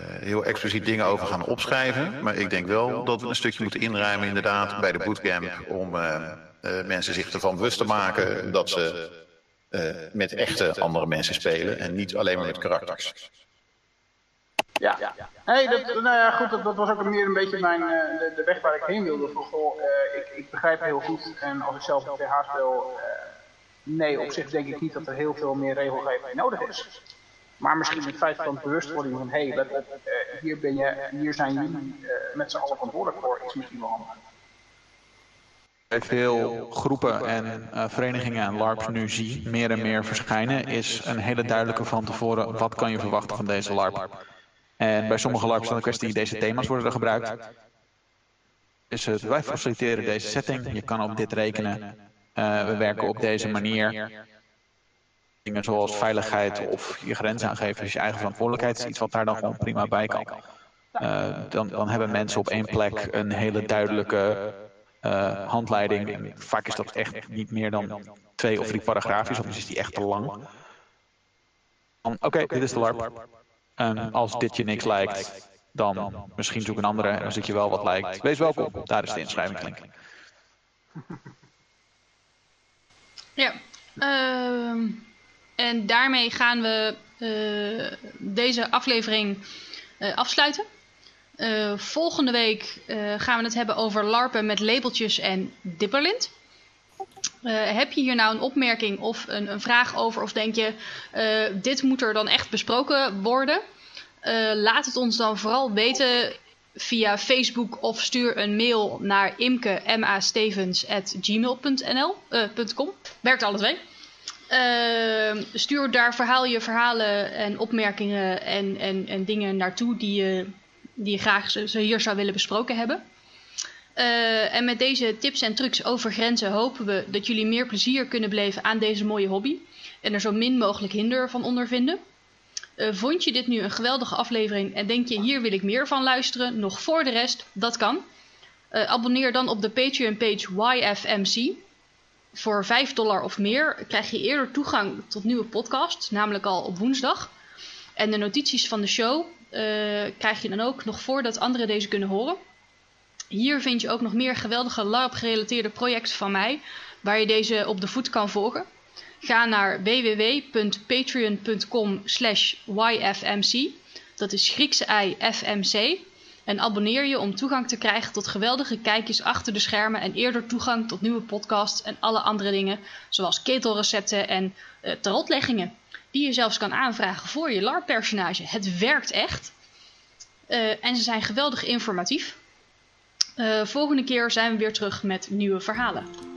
heel expliciet dingen over gaan opschrijven. Maar ik denk wel dat we een stukje moeten inruimen inderdaad bij de bootcamp om mensen zich ervan bewust te maken dat ze met echte andere mensen spelen en niet alleen maar met karakters. Ja, hey, dat, nou ja, goed, dat, dat, was ook meer een beetje mijn, uh, de, de, weg waar ik heen wilde. Van, goh, uh, ik, ik, begrijp heel goed en als ik zelf een TH speel, uh, nee, op zich denk ik niet dat er heel veel meer regelgeving nodig is. Maar misschien het feit van bewustwording van, hé, hey, hier, ben je, hier zijn jullie met z'n allen verantwoordelijk voor, is misschien wel handig. Veel groepen en uh, verenigingen en LARPs nu zie meer en meer verschijnen, is een hele duidelijke van tevoren wat kan je verwachten van deze LARP. En bij sommige LARPs dan de kwestie, deze thema's worden er gebruikt. Dus het, wij faciliteren deze setting, je kan op dit rekenen. Uh, we werken op deze manier. Dingen zoals veiligheid of je grens aangeven, dus je eigen verantwoordelijkheid is iets wat daar dan gewoon prima bij kan. Uh, dan, dan hebben mensen op één plek een hele duidelijke uh, handleiding. En vaak is dat echt niet meer dan twee of drie paragraafjes, of is die echt te lang. Oké, okay, dit is de LARP. En als dit je niks lijkt, dan misschien zoek een andere. En als dit je wel wat lijkt, wees welkom. Daar is de inschrijvingslink. Ja, uh, en daarmee gaan we uh, deze aflevering uh, afsluiten. Uh, volgende week gaan we het hebben over larpen met labeltjes en dipperlint. Heb je hier nou een opmerking of een, een vraag over? Of denk je, dit moet er dan echt besproken worden? laat het ons dan vooral weten via Facebook of stuur een mail naar imke.mastevens.gmail.nl uh, .com. Werkt alle twee. Uh, stuur daar verhaal je verhalen en opmerkingen en, en, en dingen naartoe die je, die je graag ze hier zou willen besproken hebben. Uh, en met deze tips en trucs over grenzen hopen we dat jullie meer plezier kunnen beleven aan deze mooie hobby. En er zo min mogelijk hinder van ondervinden. Uh, vond je dit nu een geweldige aflevering en denk je hier wil ik meer van luisteren, nog voor de rest? Dat kan. Uh, abonneer dan op de Patreon page YFMC. Voor 5 dollar of meer krijg je eerder toegang tot nieuwe podcasts, namelijk al op woensdag. En de notities van de show krijg je dan ook nog voordat anderen deze kunnen horen. Hier vind je ook nog meer geweldige LARP-gerelateerde projecten van mij, waar je deze op de voet kan volgen. Ga naar www.patreon.com slash yfmc, dat is Griekse ei FMC, en abonneer je om toegang te krijgen tot geweldige kijkjes achter de schermen en eerder toegang tot nieuwe podcasts en alle andere dingen, zoals ketelrecepten en uh, tarotleggingen, die je zelfs kan aanvragen voor je LARP-personage. Het werkt echt. Uh, en ze zijn geweldig informatief. Uh, volgende keer zijn we weer terug met nieuwe verhalen.